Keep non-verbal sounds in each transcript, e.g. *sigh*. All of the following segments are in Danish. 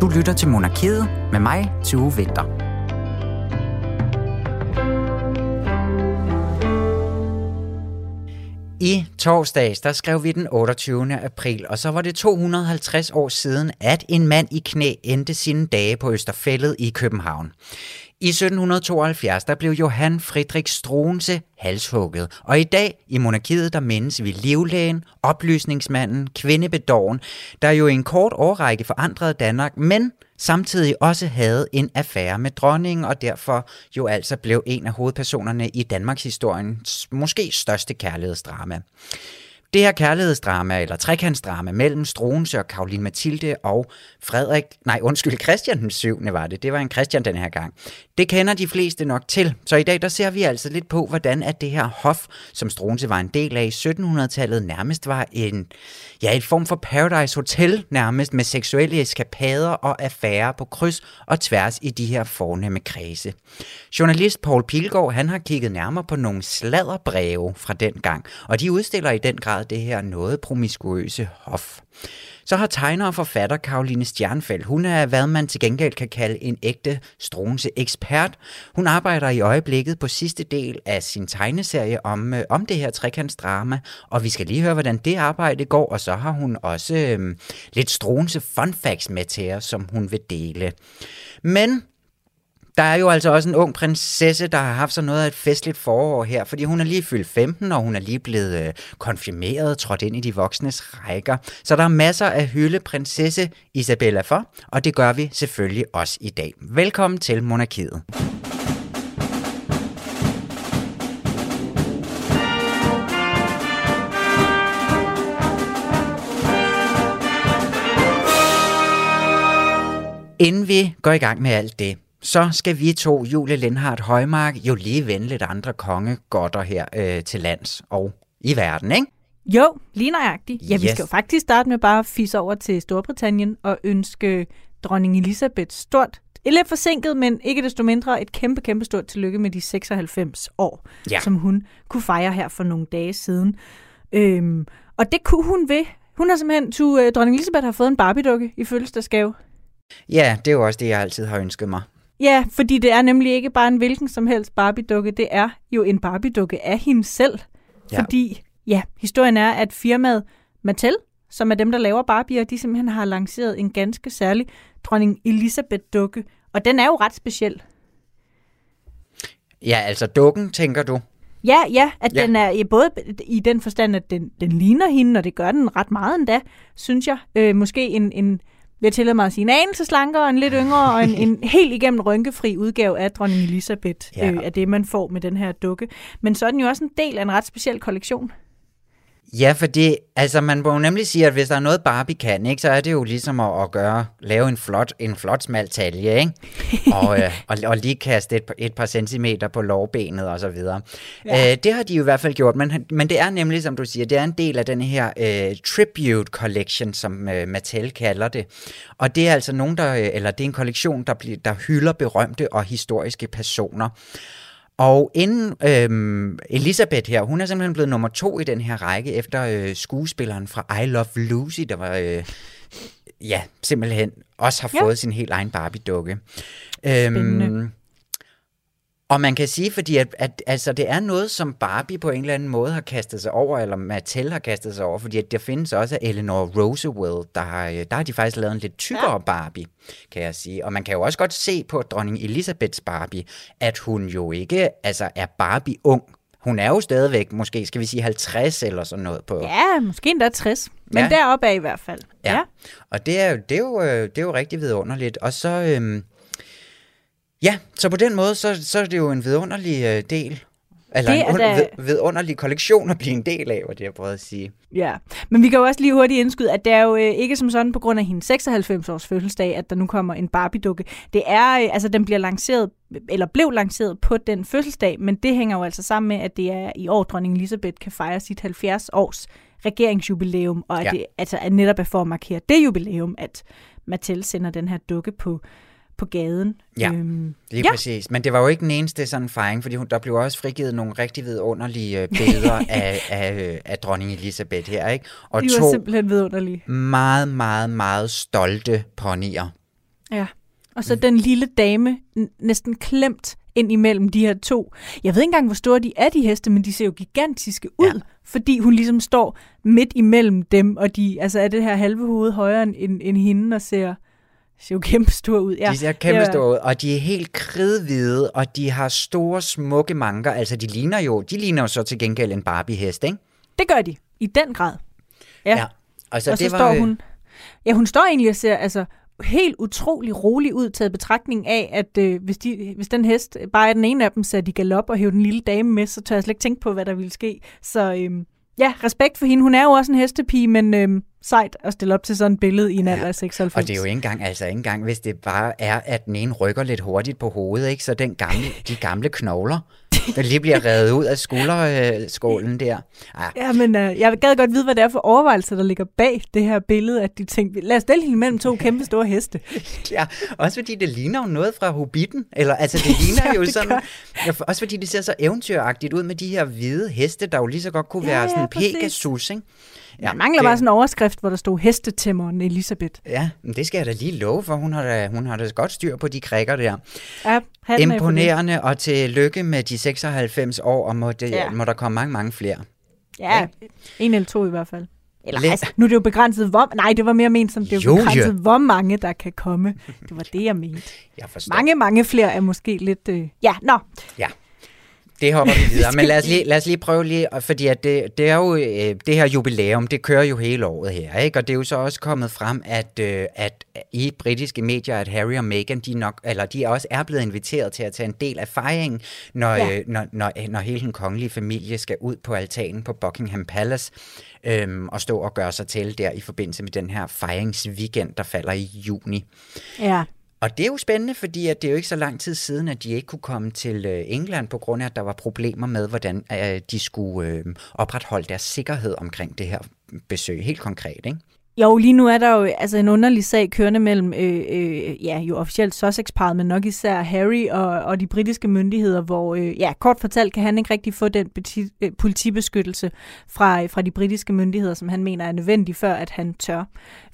Du lytter til Monarkiet med mig, Tue Vinter. I torsdags, der skrev vi den 28. april, og så var det 250 år siden, at en mand i knæ endte sine dage på Østerfællet i København. I 1772 der blev Johann Friedrich Struense halshugget, og i dag i monarkiet der mindes vi livlægen, oplysningsmanden, kvindebedåren, der jo i en kort årrække forandrede Danmark, men samtidig også havde en affære med dronningen, og derfor jo altså blev en af hovedpersonerne i Danmarks historiens måske største kærlighedsdrama. Det her kærlighedsdrama, eller trekantsdrama mellem Struense og Karoline Mathilde og Frederik, nej undskyld, Christian den 7. var det, det var en Christian den her gang. Det kender de fleste nok til, så i dag der ser vi altså lidt på, hvordan at det her hof, som Struense var en del af i 1700-tallet, nærmest var en, ja, et form for Paradise Hotel nærmest, med seksuelle eskapader og affærer på kryds og tværs i de her fornemme kredse. Journalist Paul Pilgaard, han har kigget nærmere på nogle sladderbreve fra den gang, og de udstiller i den grad det her noget promiskuøse hof. Så har tegner og forfatter Karoline Stjernfeldt, hun er hvad man til gengæld kan kalde en ægte Struense ekspert. Hun arbejder i øjeblikket på sidste del af sin tegneserie om, øh, om det her trekantsdrama, og vi skal lige høre, hvordan det arbejde går, og så har hun også øh, lidt Struense fun facts med til os, som hun vil dele. Men der er jo altså også en ung prinsesse, der har haft så noget af et festligt forår her, fordi hun er lige fyldt 15, og hun er lige blevet øh, konfirmeret, trådt ind i de voksnes rækker. Så der er masser af hylde prinsesse Isabella for, og det gør vi selvfølgelig også i dag. Velkommen til Monarkiet. Inden vi går i gang med alt det, så skal vi to, Julie Lindhardt Højmark, jo lige vende lidt andre kongegodter her øh, til lands og i verden, ikke? Jo, lige nøjagtigt. Ja, yes. vi skal jo faktisk starte med bare at fisse over til Storbritannien og ønske dronning Elisabeth stort, lidt forsinket, men ikke desto mindre et kæmpe, kæmpe stort tillykke med de 96 år, Ja. som hun kunne fejre her for nogle dage siden. Øhm, og det kunne hun ved. Hun har simpelthen, tu, øh, dronning Elisabeth har fået en Barbie-dukke i fødselsdagsgave. Ja, det er jo også det, jeg altid har ønsket mig. Ja, fordi det er nemlig ikke bare en hvilken som helst Barbie-dukke, det er jo en Barbie-dukke af hende selv. Ja. Fordi, ja, historien er, at firmaet Mattel, som er dem, der laver Barbier, de simpelthen har lanceret en ganske særlig dronning Elisabeth-dukke. Og den er jo ret speciel. Ja, altså dukken, tænker du? Ja, ja, at Ja. ja. den er ja, både i den forstand, at den, den ligner hende, og det gør den ret meget endda, synes jeg. Øh, måske en, en vil jeg tillade mig at sige, en anelse slankere og en lidt yngre, og en, en *laughs* helt igennem rynkefri udgave af dronning Elisabeth, ja. øh, af det, man får med den her dukke. Men så er den jo også en del af en ret speciel kollektion. Ja, fordi altså, man må jo nemlig sige, at hvis der er noget Barbie kan, ikke, så er det jo ligesom at, at gøre, lave en flot, en flot smal talje, ikke? Og, øh, *laughs* og, og lige kaste et, par- et par centimeter på lårbenet og så videre. Ja. Øh, det har de jo i hvert fald gjort, men, men det er nemlig, som du siger, det er en del af den her øh, Tribute Collection, som øh, Mattel kalder det. Og det er altså nogen, der, øh, eller det er en kollektion, der, bliver, der hylder berømte og historiske personer. Og inden øhm, Elisabeth her, hun er simpelthen blevet nummer to i den her række, efter øh, skuespilleren fra I Love Lucy, der var, øh, ja, simpelthen også har Ja. fået sin helt egen Barbie-dukke. Spændende. Og man kan sige, fordi at, at altså, det er noget, som Barbie på en eller anden måde har kastet sig over, eller Mattel har kastet sig over, fordi at der findes også Eleanor Roosevelt, der har, øh, der har de faktisk lavet en lidt tykkere ja. Barbie, kan jeg sige. Og man kan jo også godt se på dronning Elisabeths Barbie, at hun jo ikke altså, er Barbie ung. Hun er jo stadigvæk, måske skal vi sige 50 eller sådan noget på. Ja, måske endda 60, men Ja. ja. deroppe er i hvert fald. Ja. Og det er, jo- det, er jo, øh, det er jo rigtig vidunderligt. Og så, øhm, ja, så på den måde, så, så er det jo en vidunderlig øh, del, eller Det en und, da- vid, vidunderlig kollektion at blive en del af, hvad det jeg prøvet at sige. Ja, men vi kan jo også lige hurtigt indskyde, at det er jo øh, ikke som sådan på grund af hendes 96-års fødselsdag, at der nu kommer en Barbie-dukke. Det er, øh, altså den bliver lanceret, eller blev lanceret på den fødselsdag, men det hænger jo altså sammen med, at det er i år, dronning Elisabeth kan fejre sit 70-års regeringsjubilæum, og at Ja. det altså er netop er for at markere det jubilæum, at Mattel sender den her dukke på, på gaden. Ja. Øhm, Lige ja. Præcis. Men det var jo ikke den eneste sådan fejring, fordi hun, der blev også frigivet nogle rigtig vidunderlige øh, billeder *laughs* af, af, øh, af dronning Elisabeth her, ikke? Og de to var simpelthen vidunderlige. meget, meget, meget stolte ponyer. Ja, og så den lille dame næsten klemt ind imellem de her to. Jeg ved ikke engang, hvor store de er, de heste, men de ser jo gigantiske ud, ja. fordi hun ligesom står midt imellem dem, og de altså er det her halve hoved højere end, end hende, og ser, ser jo kæmpe store ud. Ja. De ser kæmpe ja. store ud, og de er helt kridhvide, og de har store, smukke manker. Altså, de ligner jo, de ligner jo så til gengæld en Barbie-hest, ikke? Det gør de, i den grad. Ja. ja. Altså, og så det var, står hun... Ja, hun står egentlig og ser, altså, helt utrolig rolig ud, taget betragtning af, at øh, hvis, de, hvis den hest bare er den ene af dem, satte i galop og hævde den lille dame med, så tør jeg slet ikke tænke på, hvad der ville ske. Så øh, ja, respekt for hende. Hun er jo også en hestepige, men øh, sejt at stille op til sådan et billede i en ja, alder af 96. Og det er jo ikke engang, altså ikke engang, hvis det bare er, at den ene rykker lidt hurtigt på hovedet, ikke? så den gamle, de gamle knogler, der lige bliver revet ud af skulderskålen der. Ah. Ja, men uh, jeg gad godt vide, hvad det er for overvejelser, der ligger bag det her billede, at de tænkte, lad os stille hende mellem to kæmpe store heste. *laughs* ja, også fordi det ligner jo noget fra Hobbiten, eller altså det ligner *laughs* ja, jo det sådan, ja, også fordi det ser så eventyragtigt ud med de her hvide heste, der jo lige så godt kunne ja, være sådan ja, Pegasus, ikke? Ja, Man mangler det... bare sådan en overskrift, hvor der stod hestetæmmeren Elisabeth. Ja, men det skal jeg da lige love, for hun har da, hun har da godt styr på de krikker der. Ja, Imponerende, og til lykke med de 96 år, og må, det, ja. må der komme mange, mange flere. Ja, ja, en eller to i hvert fald. Eller Læ- altså, nu er det jo begrænset, hvor... Nej, det var mere ment som, det er jo begrænset, hvor mange der kan komme. Det var det, jeg mente. Jeg forstår. Mange, mange flere er måske lidt... Øh... Ja, nå. Ja. Det hopper vi *laughs* videre, men lad os lige, lad os lige prøve lige, fordi at det, det er jo, øh, det her jubilæum, det kører jo hele året her, ikke? og det er jo så også kommet frem, at, øh, at i britiske medier, at Harry og Meghan, de, nok, eller de også er blevet inviteret til at tage en del af fejringen, når, ja. Øh, når, når, når hele den kongelige familie skal ud på altanen på Buckingham Palace, øhm, og stå og gøre sig til der i forbindelse med den her fejringsweekend, der falder i juni. Ja. Og det er jo spændende, fordi at det er jo ikke så lang tid siden, at de ikke kunne komme til øh, England, på grund af, at der var problemer med, hvordan øh, de skulle øh, opretholde deres sikkerhed omkring det her besøg, helt konkret, ikke? Jo, lige nu er der jo altså en underlig sag kørende mellem, øh, øh, ja, jo officielt Sussex-parret, men nok især Harry og, og de britiske myndigheder, hvor, øh, ja, kort fortalt kan han ikke rigtig få den beti- øh, politibeskyttelse fra, fra de britiske myndigheder, som han mener er nødvendig, før at han tør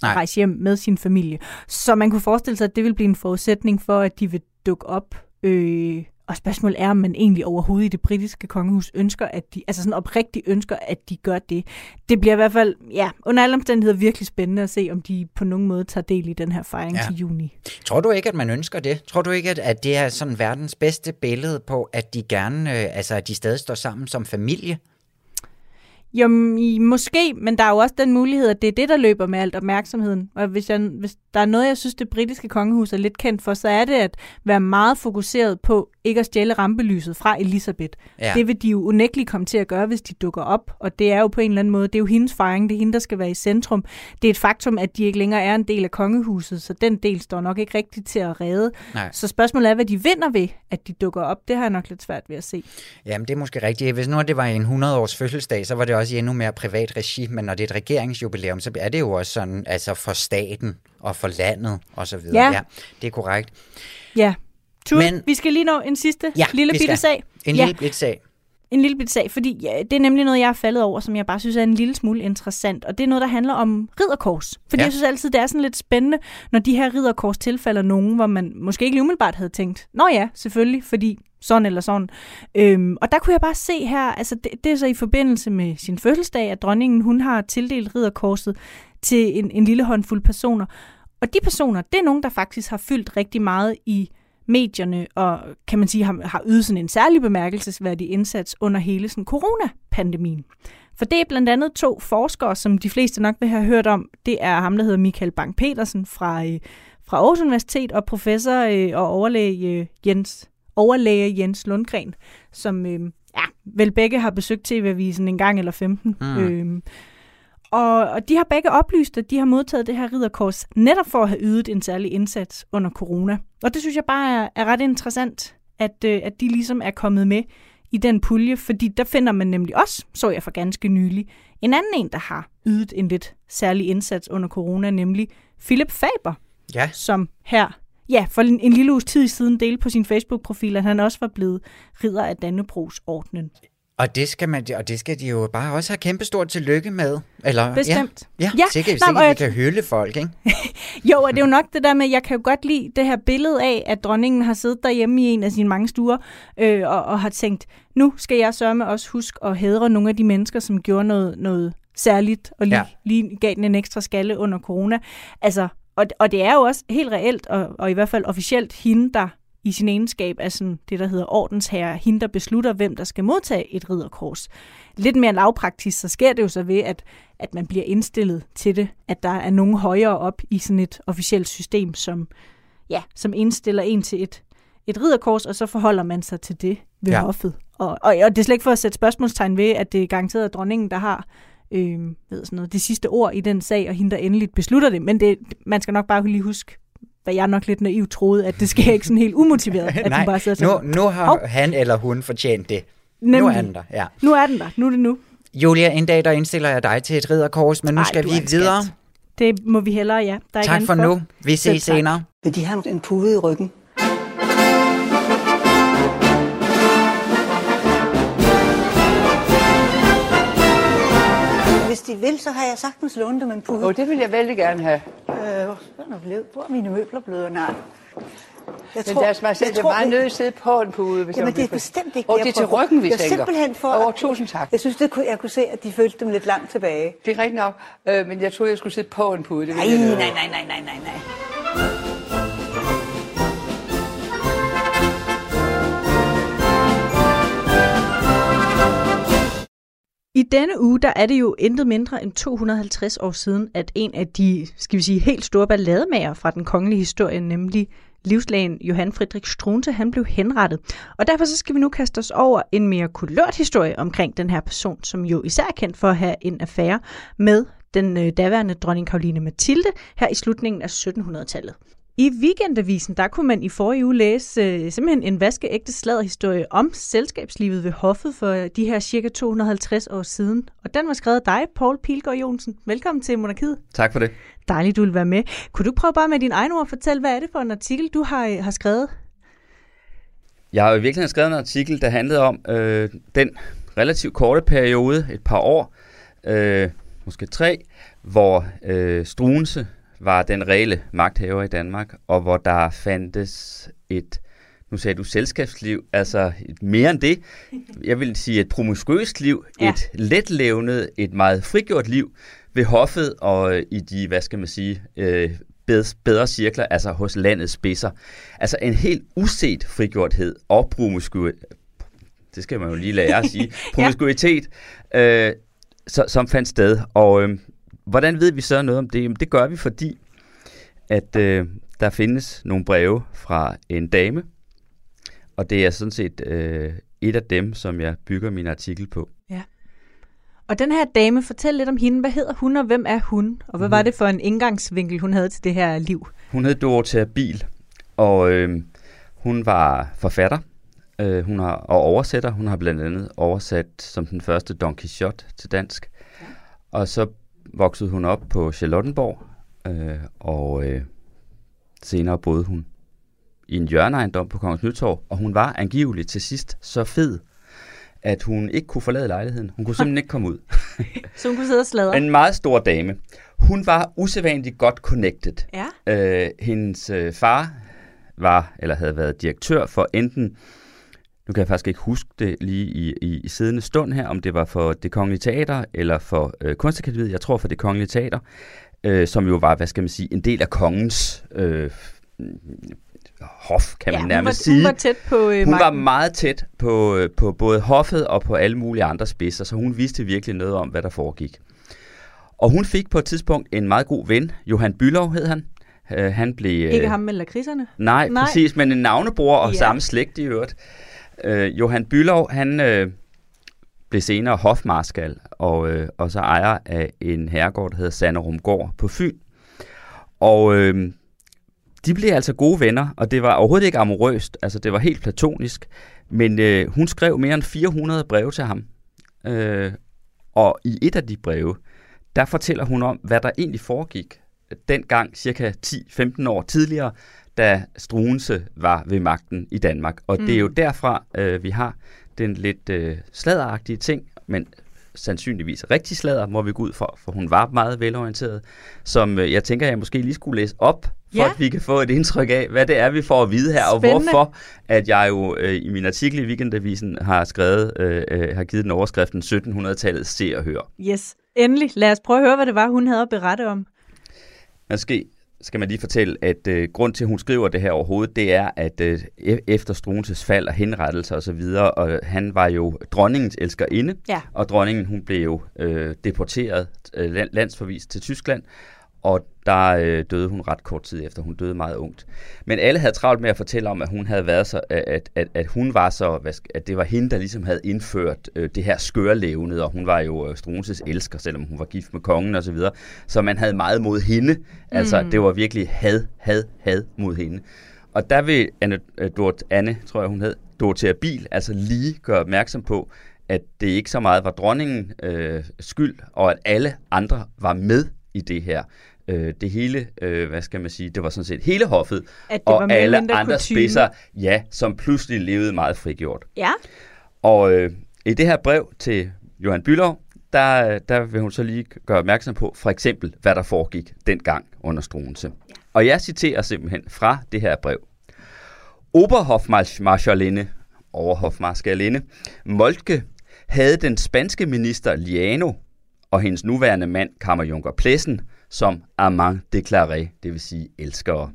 Nej. rejse hjem med sin familie. Så man kunne forestille sig, at det vil blive en forudsætning for, at de vil dukke op øh, og spørgsmålet er, om man egentlig overhovedet i det britiske kongehus ønsker, at de, altså sådan oprigtigt ønsker, at de gør det. Det bliver i hvert fald, ja, under alle omstændigheder virkelig spændende at se, om de på nogen måde tager del i den her fejring ja. til juni. Tror du ikke, at man ønsker det? Tror du ikke, at, at det er sådan verdens bedste billede på, at de gerne, øh, altså at de stadig står sammen som familie? Jo, måske, men der er jo også den mulighed, at det er det, der løber med alt opmærksomheden. Og hvis, jeg, hvis der er noget, jeg synes, det britiske kongehus er lidt kendt for, så er det at være meget fokuseret på ikke at stjæle rampelyset fra Elisabeth. Ja. Det vil de jo unægteligt komme til at gøre, hvis de dukker op. Og det er jo på en eller anden måde, det er jo hendes fejring, det er hende, der skal være i centrum. Det er et faktum, at de ikke længere er en del af kongehuset, så den del står nok ikke rigtigt til at redde. Nej. Så spørgsmålet er, hvad de vinder ved, at de dukker op. Det har jeg nok lidt svært ved at se. Jamen, det er måske rigtigt. Hvis nu det var en 100-års fødselsdag, så var det også i endnu mere privat regi, men når det er et regeringsjubilæum, så er det jo også sådan, altså for staten og for landet og så videre. Ja. ja det er korrekt. Ja. Tur, men, vi skal lige nå en sidste ja, lille bitte sag. En ja. lille bitte sag. En lille bitte sag, fordi ja, det er nemlig noget, jeg har faldet over, som jeg bare synes er en lille smule interessant. Og det er noget, der handler om ridderkors. Fordi ja. jeg synes altid, det er sådan lidt spændende, når de her ridderkors tilfalder nogen, hvor man måske ikke lige umiddelbart havde tænkt, nå ja, selvfølgelig, fordi sådan eller sådan. Øhm, og der kunne jeg bare se her, altså det, det er så i forbindelse med sin fødselsdag, at dronningen hun har tildelt ridderkorset til en, en lille håndfuld personer. Og de personer, det er nogen, der faktisk har fyldt rigtig meget i medierne, og kan man sige, har, har ydet sådan en særlig bemærkelsesværdig indsats under hele sådan coronapandemien. For det er blandt andet to forskere, som de fleste nok vil have hørt om. Det er ham, der hedder Michael Bang-Petersen fra, øh, fra Aarhus Universitet, og professor øh, og overlæge øh, Jens, overlæge Jens Lundgren, som øh, ja, vel begge har besøgt TV-avisen en gang eller 15. Mm. Øh, og, og de har begge oplyst, at de har modtaget det her ridderkors netop for at have ydet en særlig indsats under corona. Og det synes jeg bare er, er ret interessant, at, øh, at de ligesom er kommet med i den pulje, fordi der finder man nemlig også, så jeg for ganske nylig, en anden en, der har ydet en lidt særlig indsats under corona, nemlig Philip Faber, ja. som her ja, for en, en lille uges tid siden delte på sin Facebook-profil, at han også var blevet ridder af Dannebrogs ordnen. Og det, skal man, og det skal de jo bare også have kæmpestort tillykke med. Eller, Bestemt. Ja, ja, Ja, sikkert, nej, sikkert og vi jeg- kan hylde folk, ikke? *laughs* Jo, og det er jo nok det der med, jeg kan jo godt lide det her billede af, at dronningen har siddet derhjemme i en af sine mange stuer, øh, og, og har tænkt, nu skal jeg sørge også huske at hædre nogle af de mennesker, som gjorde noget, noget særligt, og lige, ja. lige gav den en ekstra skalle under corona. Altså, og, og det er jo også helt reelt, og, og i hvert fald officielt hende, der i sin egenskab af sådan det, der hedder ordensherre, hende, der beslutter, hvem der skal modtage et ridderkors. Lidt mere lavpraktisk, så sker det jo så ved, at, at man bliver indstillet til det, at der er nogen højere op i sådan et officielt system, som, ja, som indstiller en til et, et ridderkors, og så forholder man sig til det ved Ja. hoffet. Og, og, og det er slet ikke for at sætte spørgsmålstegn ved, at det er garanteret dronningen, der har øh, ved sådan noget, det sidste ord i den sag, og hende, der endeligt beslutter det. Men det, man skal nok bare lige huske, hvad jeg nok lidt naivt troede, at det sker ikke sådan helt umotiveret, *laughs* at Nej, bare sidder nu, nu har Hov. han eller hun fortjent det. Nemlig. Nu er den der, ja. Nu er den der. Nu er det nu. Julia, en dag der indstiller jeg dig til et ridderkors, men nu Ej, skal vi er en skat. videre. Det må vi hellere, ja. Der er Tak andet for nu. Vi ses senere. Vil de have en pude i ryggen? Hvis de vil, så har jeg sagtens lånt dem en pude. Og det vil jeg vældig gerne have. Øh, hvor, er blevet, hvor er mine møbler blevet? Nej. Jeg Men deres majestæt jeg er tror, meget nødt til at sidde på en pude. Hvis Jamen, jeg det er bestemt ikke Og jeg det er til ryggen, vi jeg er tænker. simpelthen for... Over tusind tak. Jeg synes, det kunne, jeg kunne se, at de følte dem lidt langt tilbage. Det er rigtigt nok, øh, men jeg troede, jeg skulle sidde på en pude. Det Nej, jeg nej, nej, nej, nej, nej, nej. I denne uge, der er det jo intet mindre end 250 år siden, at en af de, skal vi sige, helt store ballademager fra den kongelige historie, nemlig livslægen Johan Friedrich Struensee, han blev henrettet. Og derfor så skal vi nu kaste os over en mere kulørt historie omkring den her person, som jo især er kendt for at have en affære med den øh, daværende dronning Karoline Mathilde her i slutningen af 1700-tallet. I Weekendavisen, der kunne man i forrige uge læse øh, simpelthen en vaskeægte sladderhistorie om selskabslivet ved hoffet for de her cirka 250 år siden. Og den var skrevet af dig, Paul Pilgaard Jonsen. Velkommen til Monarkiet. Tak for det. Dejligt, du vil være med. Kunne du prøve bare med din egen ord at fortælle, hvad er det for en artikel, du har, øh, har skrevet? Jeg har jo virkelig skrevet en artikel, der handlede om øh, den relativt korte periode, et par år, øh, måske tre, hvor øh, Struense var den reelle magthaver i Danmark, og hvor der fandtes et, nu sagde du selskabsliv, altså et, mere end det. Jeg vil sige et promiskuøst liv, Ja. ja. et letlevende, et meget frigjort liv ved hoffet og øh, i de, hvad skal man sige, øh, bed- bedre cirkler, altså hos landets spidser. Altså en helt uset frigjorthed og promiskuitet, det skal man jo lige lære at sige, *laughs* promiskuitet, øh, så, som fandt sted. Og øh, hvordan ved vi så noget om det? Jamen, det gør vi, fordi at øh, der findes nogle breve fra en dame, og det er sådan set øh, et af dem, som jeg bygger min artikel på. Og den her dame, fortæl lidt om hende. Hvad hedder hun, og hvem er hun? Og hvad var det for en indgangsvinkel, hun havde til det her liv? Hun hed Dorothea Bil, og øh, hun var forfatter øh, hun har, og oversætter. Hun har blandt andet oversat som den første Don Quixote til dansk. Og så voksede hun op på Charlottenborg, øh, og øh, senere boede hun i en hjørneejendom på Kongens Nytorv, og hun var angiveligt til sidst så fed, at hun ikke kunne forlade lejligheden. Hun kunne simpelthen ikke komme ud. *laughs* Så hun kunne sidde og sladre. En meget stor dame. Hun var usædvanligt godt connected. Ja. Øh, hendes øh, far var, eller havde været direktør for enten, nu kan jeg faktisk ikke huske det lige i, i, i siddende stund her, om det var for det kongelige teater eller for øh, kunstakademiet, jeg tror for det kongelige teater, øh, som jo var, hvad skal man sige, en del af kongens øh, hof, kan ja, man hun nærmest var, sige. Hun var tæt på øh, Hun var meget tæt på, øh, på både hoffet og på alle mulige andre spidser, så hun vidste virkelig noget om, hvad der foregik. Og hun fik på et tidspunkt en meget god ven, Johan Bylov hed han. Uh, han blev... øh, Ikke ham med lakridserne? Nej, Nej. præcis, men en navnebror og ja. samme slægt i øvrigt. Øh, Johan Bylov, han øh, blev senere hofmarskal og, øh, og så ejer af en herregård, der hedder Sanderumgård på Fyn. Og øh, de blev altså gode venner, og det var overhovedet ikke amorøst, altså det var helt platonisk. Men øh, hun skrev mere end 400 breve til ham. Øh, og i et af de breve, der fortæller hun om, hvad der egentlig foregik dengang, cirka 10-15 år tidligere, da Struense var ved magten i Danmark. Og mm. det er jo derfra, øh, vi har den lidt øh, sladderagtige ting, men sandsynligvis rigtig sladder, må vi gå ud for, for hun var meget velorienteret, som øh, jeg tænker, jeg måske lige skulle læse op, for Ja. at vi kan få et indtryk af, hvad det er, vi får at vide her, Spændende. og hvorfor at jeg jo øh, i min artikel i Weekendavisen har skrevet, øh, øh, har givet den overskriften 1700-tallet se og hør. Yes. Endelig. Lad os prøve at høre, hvad det var, hun havde at berette om. Måske skal man lige fortælle, at øh, grund til, at hun skriver det her overhovedet, det er, at øh, e- efter Struenses fald og henrettelse osv., og, og han var jo dronningens elskerinde, Ja. og dronningen hun blev jo øh, deporteret, øh, land- landsforvist til Tyskland, og der øh, døde hun ret kort tid efter. Hun døde meget ungt. Men alle havde travlt med at fortælle om, at hun havde været så, at, at, at hun var så, hvad at det var hende, der ligesom havde indført øh, det her skørlevnet, og hun var jo øh, Struenses elsker, selvom hun var gift med kongen og så videre. Så man havde meget mod hende. Altså, mm. det var virkelig had, had, had mod hende. Og der vil Anne, øh, Dort, Anne tror jeg hun hed, Dorothea Bil, altså lige gøre opmærksom på, at det ikke så meget var dronningen øh, skyld, og at alle andre var med i det her. Øh, det hele, øh, hvad skal man sige, det var sådan set hele hoffet, og alle andre kutyme. spidser, ja, som pludselig levede meget frigjort. Ja. Og øh, i det her brev til Johan Bylov, der, der vil hun så lige gøre opmærksom på, for eksempel, hvad der foregik dengang under Struense. Og jeg citerer simpelthen fra det her brev. Oberhofmarschalinde, overhofmarschalinde, Moltke havde den spanske minister Liano og hendes nuværende mand, kammerjunker Plessen, som amant déclaré, det vil sige elskere.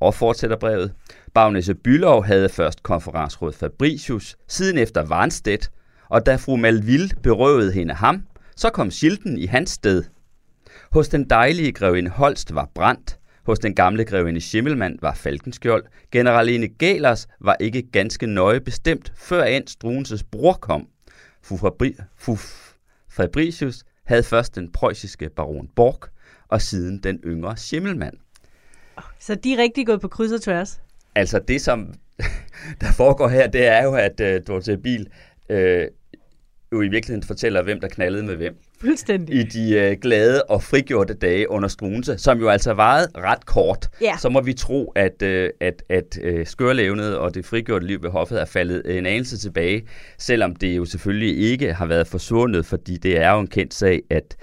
Og fortsætter brevet. Bagnese Bylov havde først konferensråd Fabricius, siden efter Varnstedt, og da fru Malville berøvede hende ham, så kom Schilden i hans sted. Hos den dejlige grevinde Holst var brændt, hos den gamle grevinde Schimmelmann var Falkenskjold, generaline Galers var ikke ganske nøje bestemt, før end Struenses bror kom. Fru, Fabri- fru Fabricius havde først den preussiske baron Borg, og siden den yngre Schimmelmann. Så de er rigtig gået på kryds og tværs. Altså det, som *laughs* der foregår her, det er jo, at uh, Dorothea Bil øh, jo i virkeligheden fortæller, hvem der knaldede med hvem Fuldstændig. i de øh, glade og frigjorte dage under Struense, som jo altså varede ret kort. Ja. Så må vi tro, at, øh, at, at øh, skørlevnet og det frigjorte liv ved hoffet er faldet en anelse tilbage, selvom det jo selvfølgelig ikke har været forsvundet, fordi det er jo en kendt sag, at,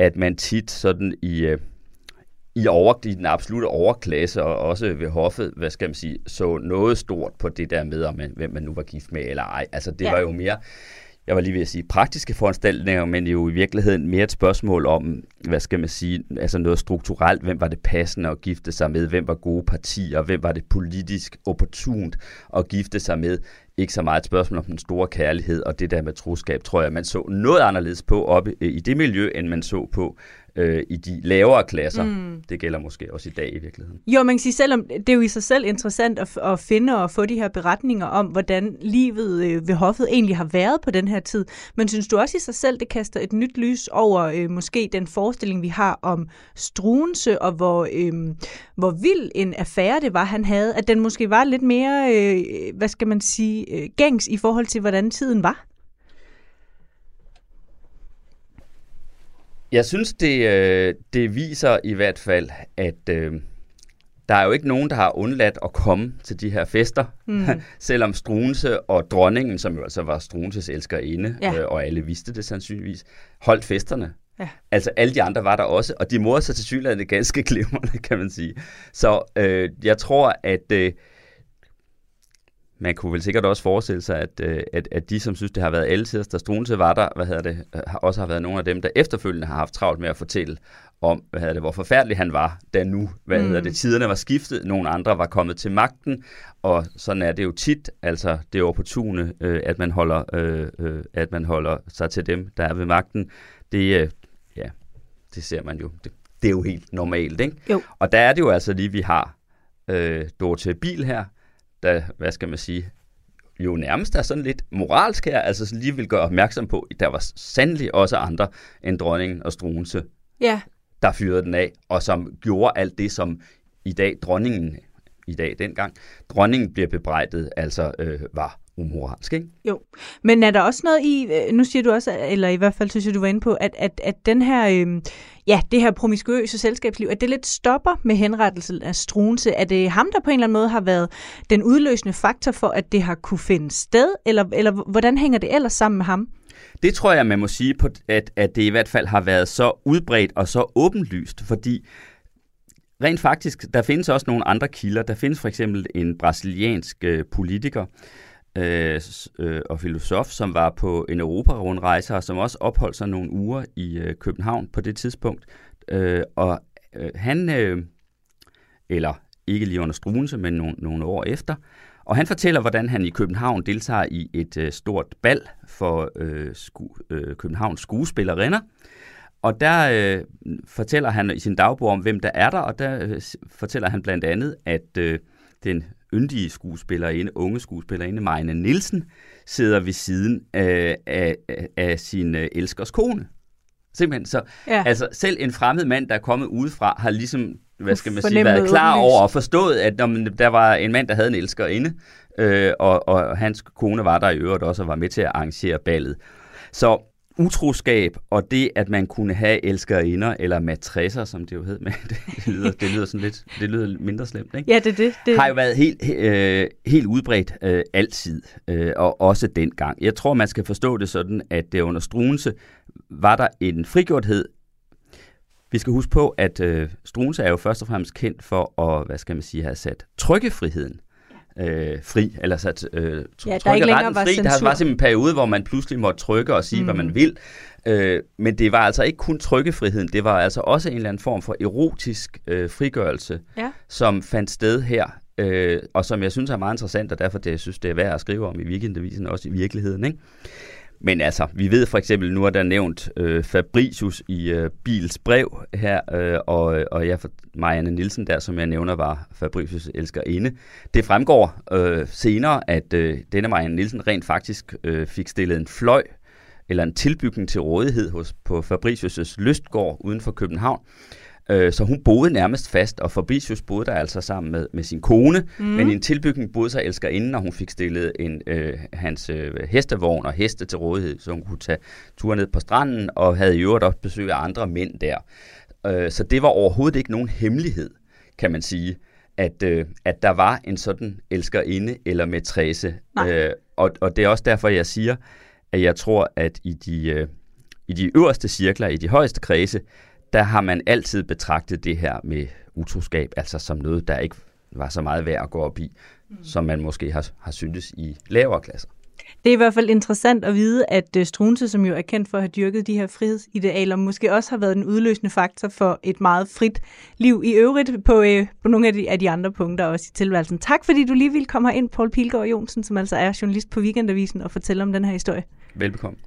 at man tit sådan i... Øh, i, over, i den absolute overklasse, og også ved hoffet, hvad skal man sige, så noget stort på det der med, om hvem man nu var gift med eller ej. Altså det ja. var jo mere, jeg var lige ved at sige praktiske foranstaltninger, men jo i virkeligheden mere et spørgsmål om, hvad skal man sige, altså noget strukturelt, hvem var det passende at gifte sig med, hvem var gode partier, hvem var det politisk opportunt at gifte sig med. Ikke så meget et spørgsmål om den store kærlighed, og det der med troskab, tror jeg, man så noget anderledes på oppe øh, i det miljø, end man så på øh, i de lavere klasser. Mm. Det gælder måske også i dag i virkeligheden. Jo, man kan sige, selvom det er jo i sig selv interessant at, at finde og få de her beretninger om, hvordan livet øh, ved hoffet egentlig har været på den her tid. Men synes du også i sig selv, det kaster et nyt lys over øh, måske den forestilling, vi har om Struense, og hvor, øh, hvor vild en affære det var, han havde, at den måske var lidt mere, øh, hvad skal man sige, øh, gængs i forhold til, hvordan tiden var? Jeg synes, det, øh, det viser i hvert fald, at øh, der er jo ikke nogen, der har undladt at komme til de her fester, mm. *laughs* selvom Struense og dronningen, som jo altså var Struenses elskerinde, Ja. øh, og alle vidste det sandsynligvis, holdt festerne. Ja. Altså alle de andre var der også, og de morede sig til synligheden ganske *laughs* glimrende, kan man sige. Så øh, jeg tror, at øh, man kunne vel sikkert også forestille sig, at, øh, at, at de, som synes, det har været alle tiders, der Struense var der, hvad hedder det, har- også har været nogle af dem, der efterfølgende har haft travlt med at fortælle om, hvad hedder det, hvor forfærdelig han var, da nu, hvad mm. hedder det, tiderne var skiftet, nogle andre var kommet til magten, og sådan er det jo tit, altså det er opportune, øh, at, man holder, øh, øh, at man holder sig til dem, der er ved magten. Det, øh, ja, det ser man jo, det, det er jo helt normalt, ikke? Jo. Og der er det jo altså lige, vi har øh, Dorothea Bil her, der, hvad skal man sige, jo nærmest er sådan lidt moralsk her, altså sådan lige vil gøre opmærksom på, at der var sandelig også andre end dronningen og Struense, Ja, der fyrede den af, og som gjorde alt det, som i dag dronningen, i dag dengang, dronningen bliver bebrejdet, altså øh, var umoralsk, ikke? Jo, men er der også noget i, øh, nu siger du også, eller i hvert fald synes jeg, du var inde på, at, at, at den her, øh, ja, det her promiskuøse selskabsliv, at det lidt stopper med henrettelsen af Struense. Er det ham, der på en eller anden måde har været den udløsende faktor for, at det har kunne finde sted, eller, eller hvordan hænger det ellers sammen med ham? Det tror jeg, man må sige, på, at, at det i hvert fald har været så udbredt og så åbenlyst, fordi rent faktisk, der findes også nogle andre kilder. Der findes for eksempel en brasiliansk øh, politiker, øh, øh, og filosof, som var på en Europa-rundrejse, og som også opholdt sig nogle uger i øh, København på det tidspunkt. Øh, og øh, han, øh, eller ikke lige under Struense, men nogle, nogle år efter, og han fortæller, hvordan han i København deltager i et øh, stort bal for øh, sku, øh, Københavns skuespillerinder. Og der øh, fortæller han i sin dagbog om, hvem der er der, og der øh, fortæller han blandt andet, at øh, den yndige skuespillerinde, unge skuespillerinde, Marine Nielsen, sidder ved siden af, af, af sin øh, elskers kone. Simpelthen. Så ja. altså, selv en fremmed mand, der er kommet udefra, har ligesom hvad skal man sige, været klar over og forstået, at når man, der var en mand, der havde en elskerinde, øh, og, og hans kone var der i øvrigt også og var med til at arrangere ballet. Så utroskab og det, at man kunne have elskerinder eller matresser, som det jo hed, *laughs* men det, det, lyder, det lyder sådan lidt, det lyder mindre slemt, ikke? Ja, det det. det. Har jo været helt, øh, helt udbredt øh, altid, øh, og også dengang. Jeg tror, man skal forstå det sådan, at det under Struense var der en frigjorthed. Vi skal huske på, at øh, Struense er jo først og fremmest kendt for at, hvad skal man sige, have sat trykkefriheden øh, fri, eller sat øh, ja, der ikke retten fri. Der var simpelthen en periode, hvor man pludselig måtte trykke og sige, mm. hvad man vil. Øh, men det var altså ikke kun trykkefriheden, det var altså også en eller anden form for erotisk øh, frigørelse, ja. som fandt sted her, øh, og som jeg synes er meget interessant, og derfor det, jeg synes, det er værd at skrive om i weekendavisen, også i virkeligheden. Ikke? Men altså, vi ved for eksempel, nu er der nævnt øh, Fabricius i øh, Bils brev her, øh, og, og for Marianne Nielsen der, som jeg nævner, var Fabricius inde. Det fremgår øh, senere, at øh, denne Marianne Nielsen rent faktisk øh, fik stillet en fløj eller en tilbygning til rådighed hos, på Fabricius' lystgård uden for København, Øh, så hun boede nærmest fast, og Fabricius boede der altså sammen med, med sin kone, mm. men i en tilbygning boede sig elsker inden, og hun fik stillet en, øh, hans øh, hestevogn og heste til rådighed, så hun kunne tage tur ned på stranden, og havde i øvrigt også besøg af andre mænd der. Øh, så det var overhovedet ikke nogen hemmelighed, kan man sige, at, øh, at der var en sådan elskerinde eller matrese. Øh, og, og det er også derfor, jeg siger, at jeg tror, at i de, øh, i de øverste cirkler, i de højeste kredse, der har man altid betragtet det her med utroskab, altså som noget, der ikke var så meget værd at gå op i, mm. som man måske har, har syntes i lavere klasser. Det er i hvert fald interessant at vide, at øh, Struense, som jo er kendt for at have dyrket de her frihedsidealer, måske også har været en udløsende faktor for et meget frit liv i øvrigt på, øh, på nogle af de, af de andre punkter også i tilværelsen. Tak fordi du lige ville komme ind, Paul Pilgaard Jonsen, som altså er journalist på Weekendavisen og fortælle om den her historie. Velbekomme.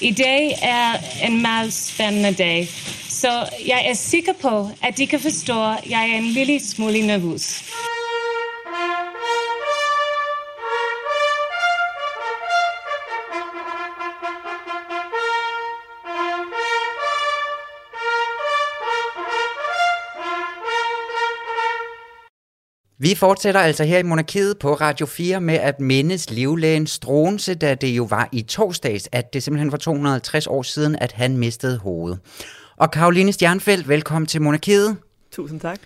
I dag er en meget spændende dag, så jeg er sikker på, at de kan forstå, at jeg er en lille smule nervøs. Vi fortsætter altså her i Monarkiet på Radio 4 med at mindes livlægen Stronse, da det jo var i torsdags, at det simpelthen var 250 år siden, at han mistede hovedet. Og Karoline Stjernfeldt, velkommen til Monarkiet. Tusind tak.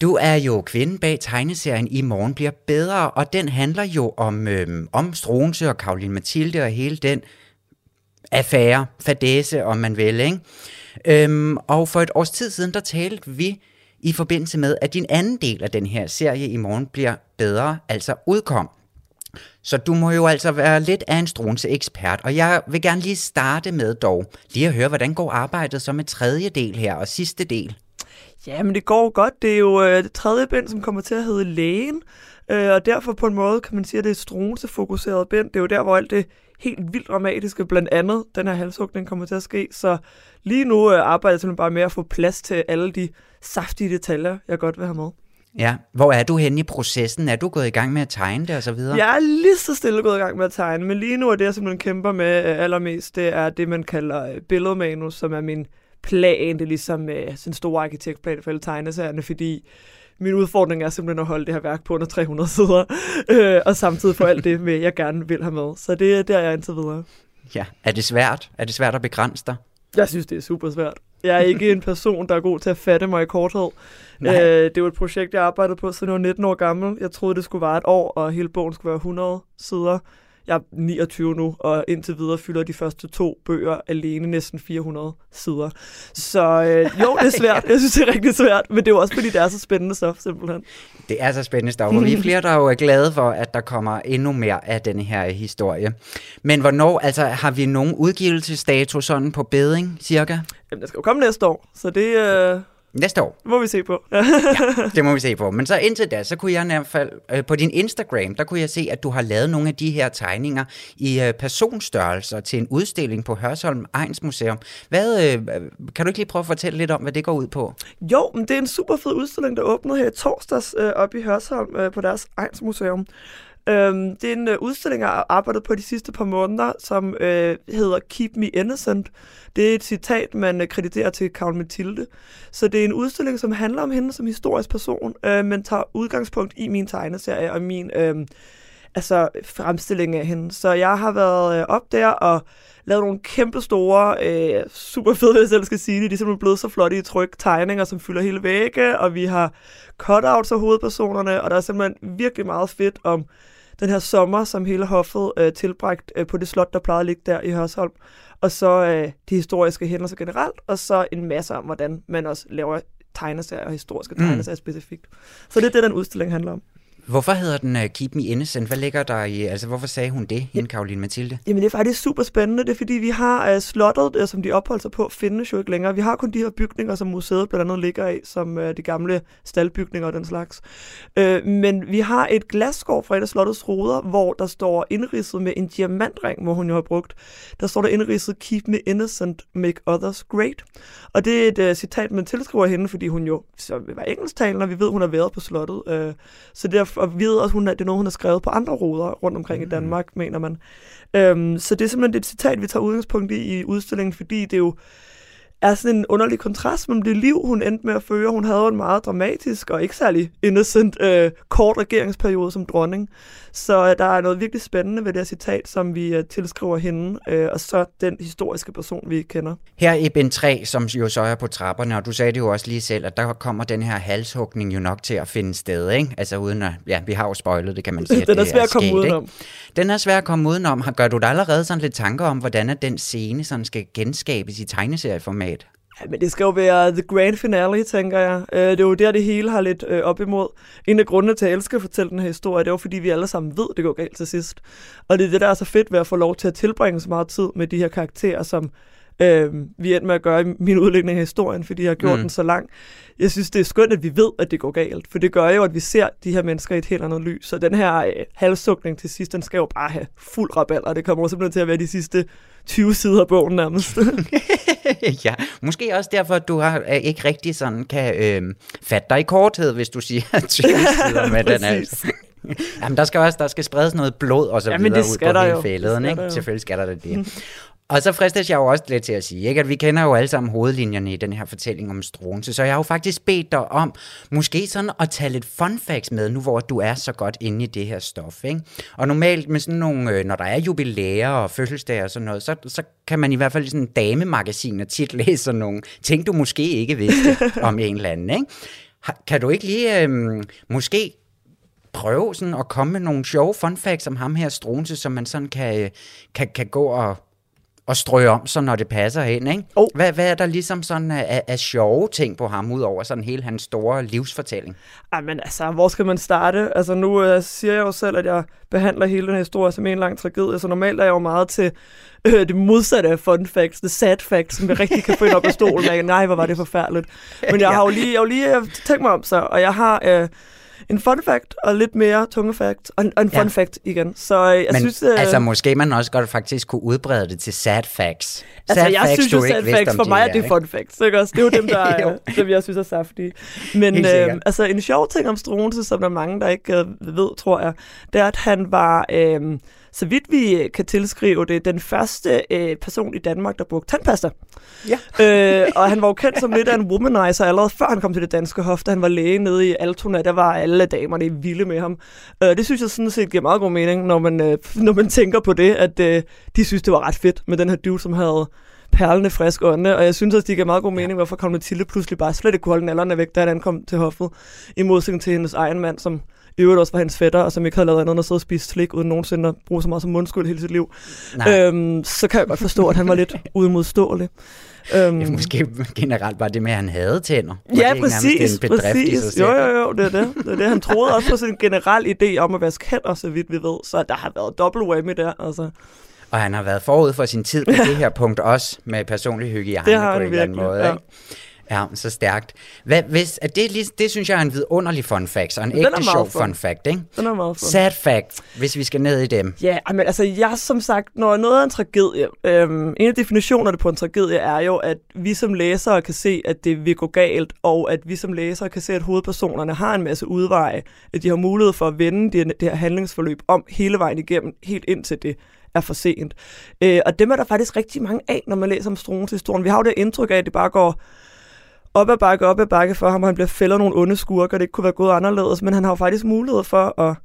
Du er jo kvinden bag tegneserien I morgen bliver bedre, og den handler jo om, øhm, om Stronse og Karoline Mathilde og hele den affære, fadese, om man vil, ikke? Øhm, og for et års tid siden, der talte vi i forbindelse med, at din anden del af den her serie i morgen bliver bedre, altså udkom. Så du må jo altså være lidt af en strunse ekspert, og jeg vil gerne lige starte med dog, lige at høre, hvordan går arbejdet så med tredje del her og sidste del? Ja, men det går godt. Det er jo øh, det tredje bind, som kommer til at hedde Lægen, øh, og derfor på en måde kan man sige, at det er strunse-fokuseret bind. Det er jo der, hvor alt det helt vildt dramatiske, blandt andet den her halshugning kommer til at ske. Så lige nu øh, arbejder jeg simpelthen bare med at få plads til alle de saftige detaljer, jeg godt vil have med. Ja, hvor er du henne i processen? Er du gået i gang med at tegne det og så videre? Jeg er lige så stille gået i gang med at tegne, men lige nu er det, jeg simpelthen kæmper med øh, allermest, det er det, man kalder øh, billedmanus, som er min plan. Det er ligesom øh, sådan en stor arkitektplan for alle tegneserierne, fordi min udfordring er simpelthen at holde det her værk på under 300 sider, øh, og samtidig få alt det med, jeg gerne vil have med. Så det er der, jeg er indtil videre. Ja. Er det svært? Er det svært at begrænse dig? Jeg synes, det er super svært. Jeg er ikke en *laughs* person, der er god til at fatte mig i korthed. Nej. Øh, det er jo et projekt, jeg arbejdede på, siden jeg var 19 år gammel. Jeg troede, det skulle være et år, og hele bogen skulle være 100 sider. Jeg er 29 nu, og indtil videre fylder de første to bøger alene næsten 400 sider. Så øh, jo, det er *laughs* svært. Jeg synes, det er rigtig svært, men det er jo også, fordi det er så spændende stof, simpelthen. Det er så spændende stof, og vi er flere, der jo er glade for, at der kommer endnu mere af denne her historie. Men hvornår, altså har vi nogen udgivelsesdato sådan på beding, cirka? Jamen, der skal jo komme næste år, så det øh, Næste år, må vi se på. *laughs* det må vi se på. Men så indtil da, så kunne jeg i hvert fald, øh, på din Instagram, der kunne jeg se, at du har lavet nogle af de her tegninger i øh, personstørrelser til en udstilling på Hørsholm Ejns Museum. Hvad, øh, kan du ikke lige prøve at fortælle lidt om, hvad det går ud på? Jo, men det er en super fed udstilling, der åbnede her i torsdags øh, oppe i Hørsholm øh, på deres Ejns Museum. Øhm, det er en øh, udstilling, jeg har arbejdet på de sidste par måneder, som øh, hedder Keep Me Innocent. Det er et citat, man øh, krediterer til Karl Mathilde. Så det er en udstilling, som handler om hende som historisk person, øh, men tager udgangspunkt i min tegneserie og min øh, altså, fremstilling af hende. Så jeg har været øh, op der og lavet nogle kæmpe store, øh, super fede, hvis jeg selv skal sige det. De er simpelthen blevet så flotte i tryk tegninger, som fylder hele vægge, og vi har cutouts af hovedpersonerne, og der er simpelthen virkelig meget fedt om den her sommer, som hele hoffet øh, tilbragt øh, på det slot, der plejede at ligge der i Hørsholm. Og så øh, de historiske hændelser generelt, og så en masse om, hvordan man også laver tegneserier og historiske tegneserier mm. specifikt. Så det er det, den udstilling handler om. Hvorfor hedder den uh, Keep Me Innocent? Hvad ligger der i, altså hvorfor sagde hun det, hende Karoline Mathilde? Jamen det er faktisk super spændende, det er fordi vi har uh, slottet, uh, som de opholder sig på, findes jo ikke længere. Vi har kun de her bygninger, som museet blandt andet ligger i, som uh, de gamle staldbygninger og den slags. Uh, men vi har et glasskår fra et af slottets ruder, hvor der står indridset med en diamantring, hvor hun jo har brugt. Der står der indridset Keep Me Innocent, Make Others Great. Og det er et uh, citat, man tilskriver hende, fordi hun jo så var engelsktalende, og vi ved, hun har været på slottet. Uh, så derfor og vi ved også, hun er, det er noget, hun har skrevet på andre ruder rundt omkring mm. i Danmark, mener man. Øhm, så det er simpelthen et citat, vi tager udgangspunkt i i udstillingen, fordi det jo er sådan en underlig kontrast mellem det liv, hun endte med at føre. Hun havde jo en meget dramatisk og ikke særlig innocent øh, kort regeringsperiode som dronning. Så øh, der er noget virkelig spændende ved det her citat, som vi øh, tilskriver hende, øh, og så den historiske person, vi kender. Her i Ben 3, som jo så er på trapperne, og du sagde det jo også lige selv, at der kommer den her halshugning jo nok til at finde sted, ikke? Altså uden at, ja, vi har jo spoilet det, kan man *laughs* sige. den er svær at komme sket, udenom. Ikke? Den er svær at komme udenom. Har- Gør du dig allerede sådan lidt tanker om, hvordan den scene sådan skal genskabes i tegneserieformat? Ja, men det skal jo være the grand finale, tænker jeg. Øh, det er jo der, det hele har lidt øh, op imod. En af grundene til, at jeg elsker at fortælle den her historie, det er jo, fordi vi alle sammen ved, det går galt til sidst. Og det er det, der er så fedt ved at få lov til at tilbringe så meget tid med de her karakterer, som øh, vi endte med at gøre i min udlægning af historien, fordi jeg har gjort Mm. den så lang. Jeg synes, det er skønt, at vi ved, at det går galt, for det gør jo, at vi ser de her mennesker i et helt andet lys. Så den her øh, halssukning til sidst, den skal jo bare have fuld raballer, og det kommer jo simpelthen til at være de sidste 20 sider af bogen nærmest. *laughs* ja, måske også derfor, at du har, øh, ikke rigtig sådan kan øh, fatte dig i korthed, hvis du siger 20 *laughs* sider med den. Præcis. Jamen, der skal også der skal spredes noget blod og så Jamen, videre det ud på hele skal ikke? Selvfølgelig skal der det. *laughs* Og så fristes jeg jo også lidt til at sige, ikke? at vi kender jo alle sammen hovedlinjerne i den her fortælling om Struense, så jeg har jo faktisk bedt dig om måske sådan at tage lidt fun facts med, nu hvor du er så godt inde i det her stof. Ikke? Og normalt med sådan nogle, øh, når der er jubilæer og fødselsdage og sådan noget, så, så kan man i hvert fald i sådan en damemagasin og tit *laughs* læse sådan nogle ting, du måske ikke vidste *laughs* om en eller anden. Ikke? Kan du ikke lige øh, måske prøve sådan at komme med nogle sjove fun facts om ham her Struense, som man sådan kan, øh, kan, kan gå og, og strø om, så når det passer hen, ikke? Oh. Hvad, hvad er der ligesom sådan af, af, sjove ting på ham, udover sådan hele hans store livsfortælling? Ej, men altså, hvor skal man starte? Altså, nu øh, siger jeg jo selv, at jeg behandler hele den her historie som en lang tragedie, så normalt er jeg jo meget til øh, det modsatte af fun facts, the sad facts, som vi rigtig kan få ind op af stolen af. Nej, hvor var det forfærdeligt. *laughs* Men jeg har jo lige, jeg har jo lige øh, tænkt mig om så, og jeg har øh, en fun fact, og lidt mere tunge fact, og en, og en fun Ja. ja. fact igen. Så øh, jeg Men synes... Øh, altså, måske man også godt faktisk kunne udbrede det til sad facts. Altså, sad jeg facts, synes jo, sad facts for de mig er det fun facts, ikke også? Det er jo dem, der *laughs* Jo. er, dem jeg synes er saftige. Men øh, altså, en sjov ting om Struense, som der er mange, der ikke øh, ved, tror jeg, det er, at han var øh, så vidt vi øh, kan tilskrive det, den første øh, person i Danmark, der brugte tandpasta. Ja. øh, og han var jo kendt som lidt af en womanizer allerede før han kom til det danske hof, da han var læge nede i Altona, der var alle damerne vilde med ham. Øh, det synes jeg sådan set giver meget god mening, når man, øh, *laughs* når man tænker på det, at øh, de synes, det var ret fedt med den her dude, som havde perlende frisk ånde, og jeg synes også, det giver meget god mening, hvorfor kom Mathilde pludselig bare slet ikke kunne holde nallerne væk, da han ankom til hoffet, i modsætning til hendes egen mand, som i øvrigt også var hendes fætter, og som ikke havde lavet andet end at sidde og spise slik, uden nogensinde at bruge så meget som mundskyld hele sit liv. Nej. Øhm, så kan jeg godt forstå, at han var lidt *laughs* udmodståelig. Øhm, er måske generelt bare det med, at han havde tænder. Ja, præcis. præcis. Jo, jo, jo, det er det. det, er det. Han troede også på en generel idé om at vaske hænder, så vidt vi ved. Så der har været dobbelt whammy der. Altså. Og han har været forud for sin tid på *laughs* det her punkt også, med personlig hygiejne Det har på en eller anden måde. ja. Ikke? Ja, så stærkt. Hvad, hvis, at det, det synes jeg er en vidunderlig fun fact, og en Den ægte sjov fun. fun fact, ikke? Den er meget fun. Sad fact, hvis vi skal ned i dem. Ja, men altså, jeg som sagt, når noget er en tragedie, øhm, en af definitionerne på en tragedie er jo, at vi som læsere kan se, at det vil gå galt, og at vi som læsere kan se, at hovedpersonerne har en masse udveje, at de har mulighed for at vende det, det her handlingsforløb om hele vejen igennem, helt indtil det er for sent. Øh, og dem er der faktisk rigtig mange af, når man læser om Struens historien. Vi har jo det indtryk af, at det bare går op ad bakke, op ad bakke for ham, og han bliver fældet nogle onde skurker, det ikke kunne være gået anderledes, men han har jo faktisk mulighed for at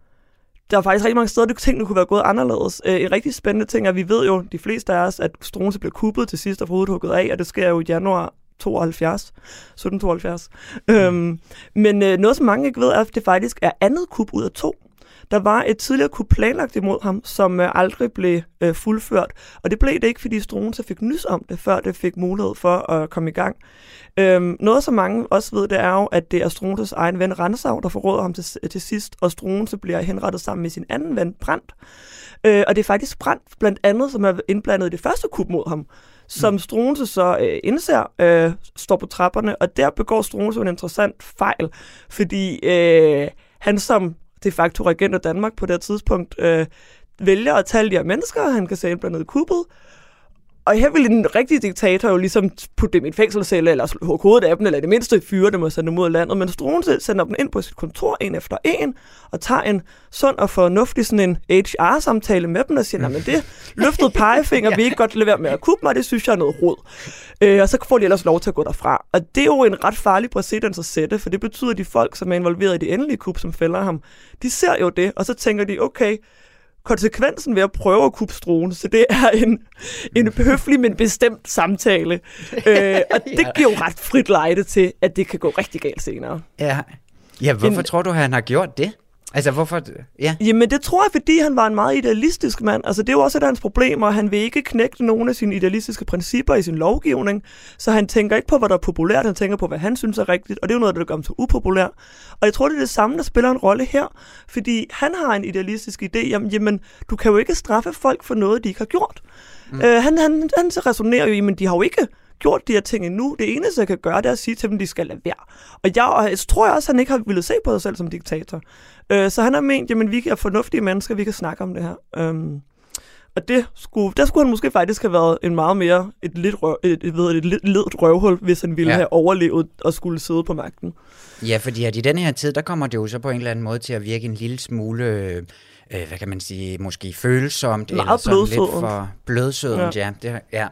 der er faktisk rigtig mange steder, det der kunne være gået anderledes. Øh, en rigtig spændende ting er, at vi ved jo, de fleste af os, at Struense blev kuppet til sidst og får hovedet hugget af, og det sker jo i januar 72, 1772. Mm. Øhm, men øh, noget, som mange ikke ved, er, at det faktisk er andet kup ud af to. Der var et tidligere kup planlagt imod ham, som øh, aldrig blev øh, fuldført. Og det blev det ikke, fordi Struense fik nys om det, før det fik mulighed for at komme i gang. Øhm, noget, som mange også ved, det er jo, at det er Struenses egen ven Ransav, der forråder ham til, til sidst, og Struense bliver henrettet sammen med sin anden ven Brandt. Øh, og det er faktisk Brandt blandt andet, som er indblandet i det første kup mod ham, som Struense så øh, indser, øh, står på trapperne, og der begår Struense en interessant fejl, fordi øh, han som de facto regent af Danmark på det her tidspunkt, øh, vælger at tage de her mennesker, han kan sige blandt andet kuppet, og her ville en rigtig diktator jo ligesom putte dem i en fængselscelle, eller slå hovedet af dem, eller i det mindste fyre dem og sende dem ud af landet. Men Struense sender dem ind på sit kontor en efter en, og tager en sund og fornuftig sådan en HR-samtale med dem, og siger, at det løftede pegefinger, *laughs* vi ikke godt lade være med at kuppe mig, det synes jeg er noget råd. Øh, og så får de ellers lov til at gå derfra. Og det er jo en ret farlig præcedens at sætte, for det betyder, at de folk, som er involveret i det endelige kup, som fælder ham, de ser jo det, og så tænker de, okay, konsekvensen ved at prøve at kuppe struen, så det er en, en høflig, men bestemt samtale. *laughs* øh, og det Ja. giver jo ret frit lejde til, at det kan gå rigtig galt senere. Ja, ja hvorfor En- tror du, han har gjort det? Altså, hvorfor... Ja, Jamen, det tror jeg, fordi han var en meget idealistisk mand. Altså, det er jo også et af hans problemer. Han vil ikke knække nogen af sine idealistiske principper i sin lovgivning, så han tænker ikke på, hvad der er populært, han tænker på, hvad han synes er rigtigt, og det er jo noget, der gør ham så upopulær. Og jeg tror, det er det samme, der spiller en rolle her, fordi han har en idealistisk idé, jamen, jamen du kan jo ikke straffe folk for noget, de ikke har gjort. Mm. Øh, han, han, han så resonerer jo men de har jo ikke gjort de her ting endnu. Det eneste, jeg kan gøre, det er at sige til dem, de skal lade være. Og jeg, og jeg tror også, han ikke har ville se på sig selv som diktator. Øh, så han har ment, jamen vi er fornuftige mennesker, vi kan snakke om det her. Øhm, og det skulle, der skulle han måske faktisk have været en meget mere et lidt, røv, et, et, ved, et lidt ledt røvhul, hvis han ville Ja. have overlevet og skulle sidde på magten. ja fordi at i den her tid, der kommer det jo så på en eller anden måde til at virke en lille smule... Øh, hvad kan man sige, måske følsomt, Meget eller sådan lidt blødsødent. for blødsødent, ja. ja. Det, ja.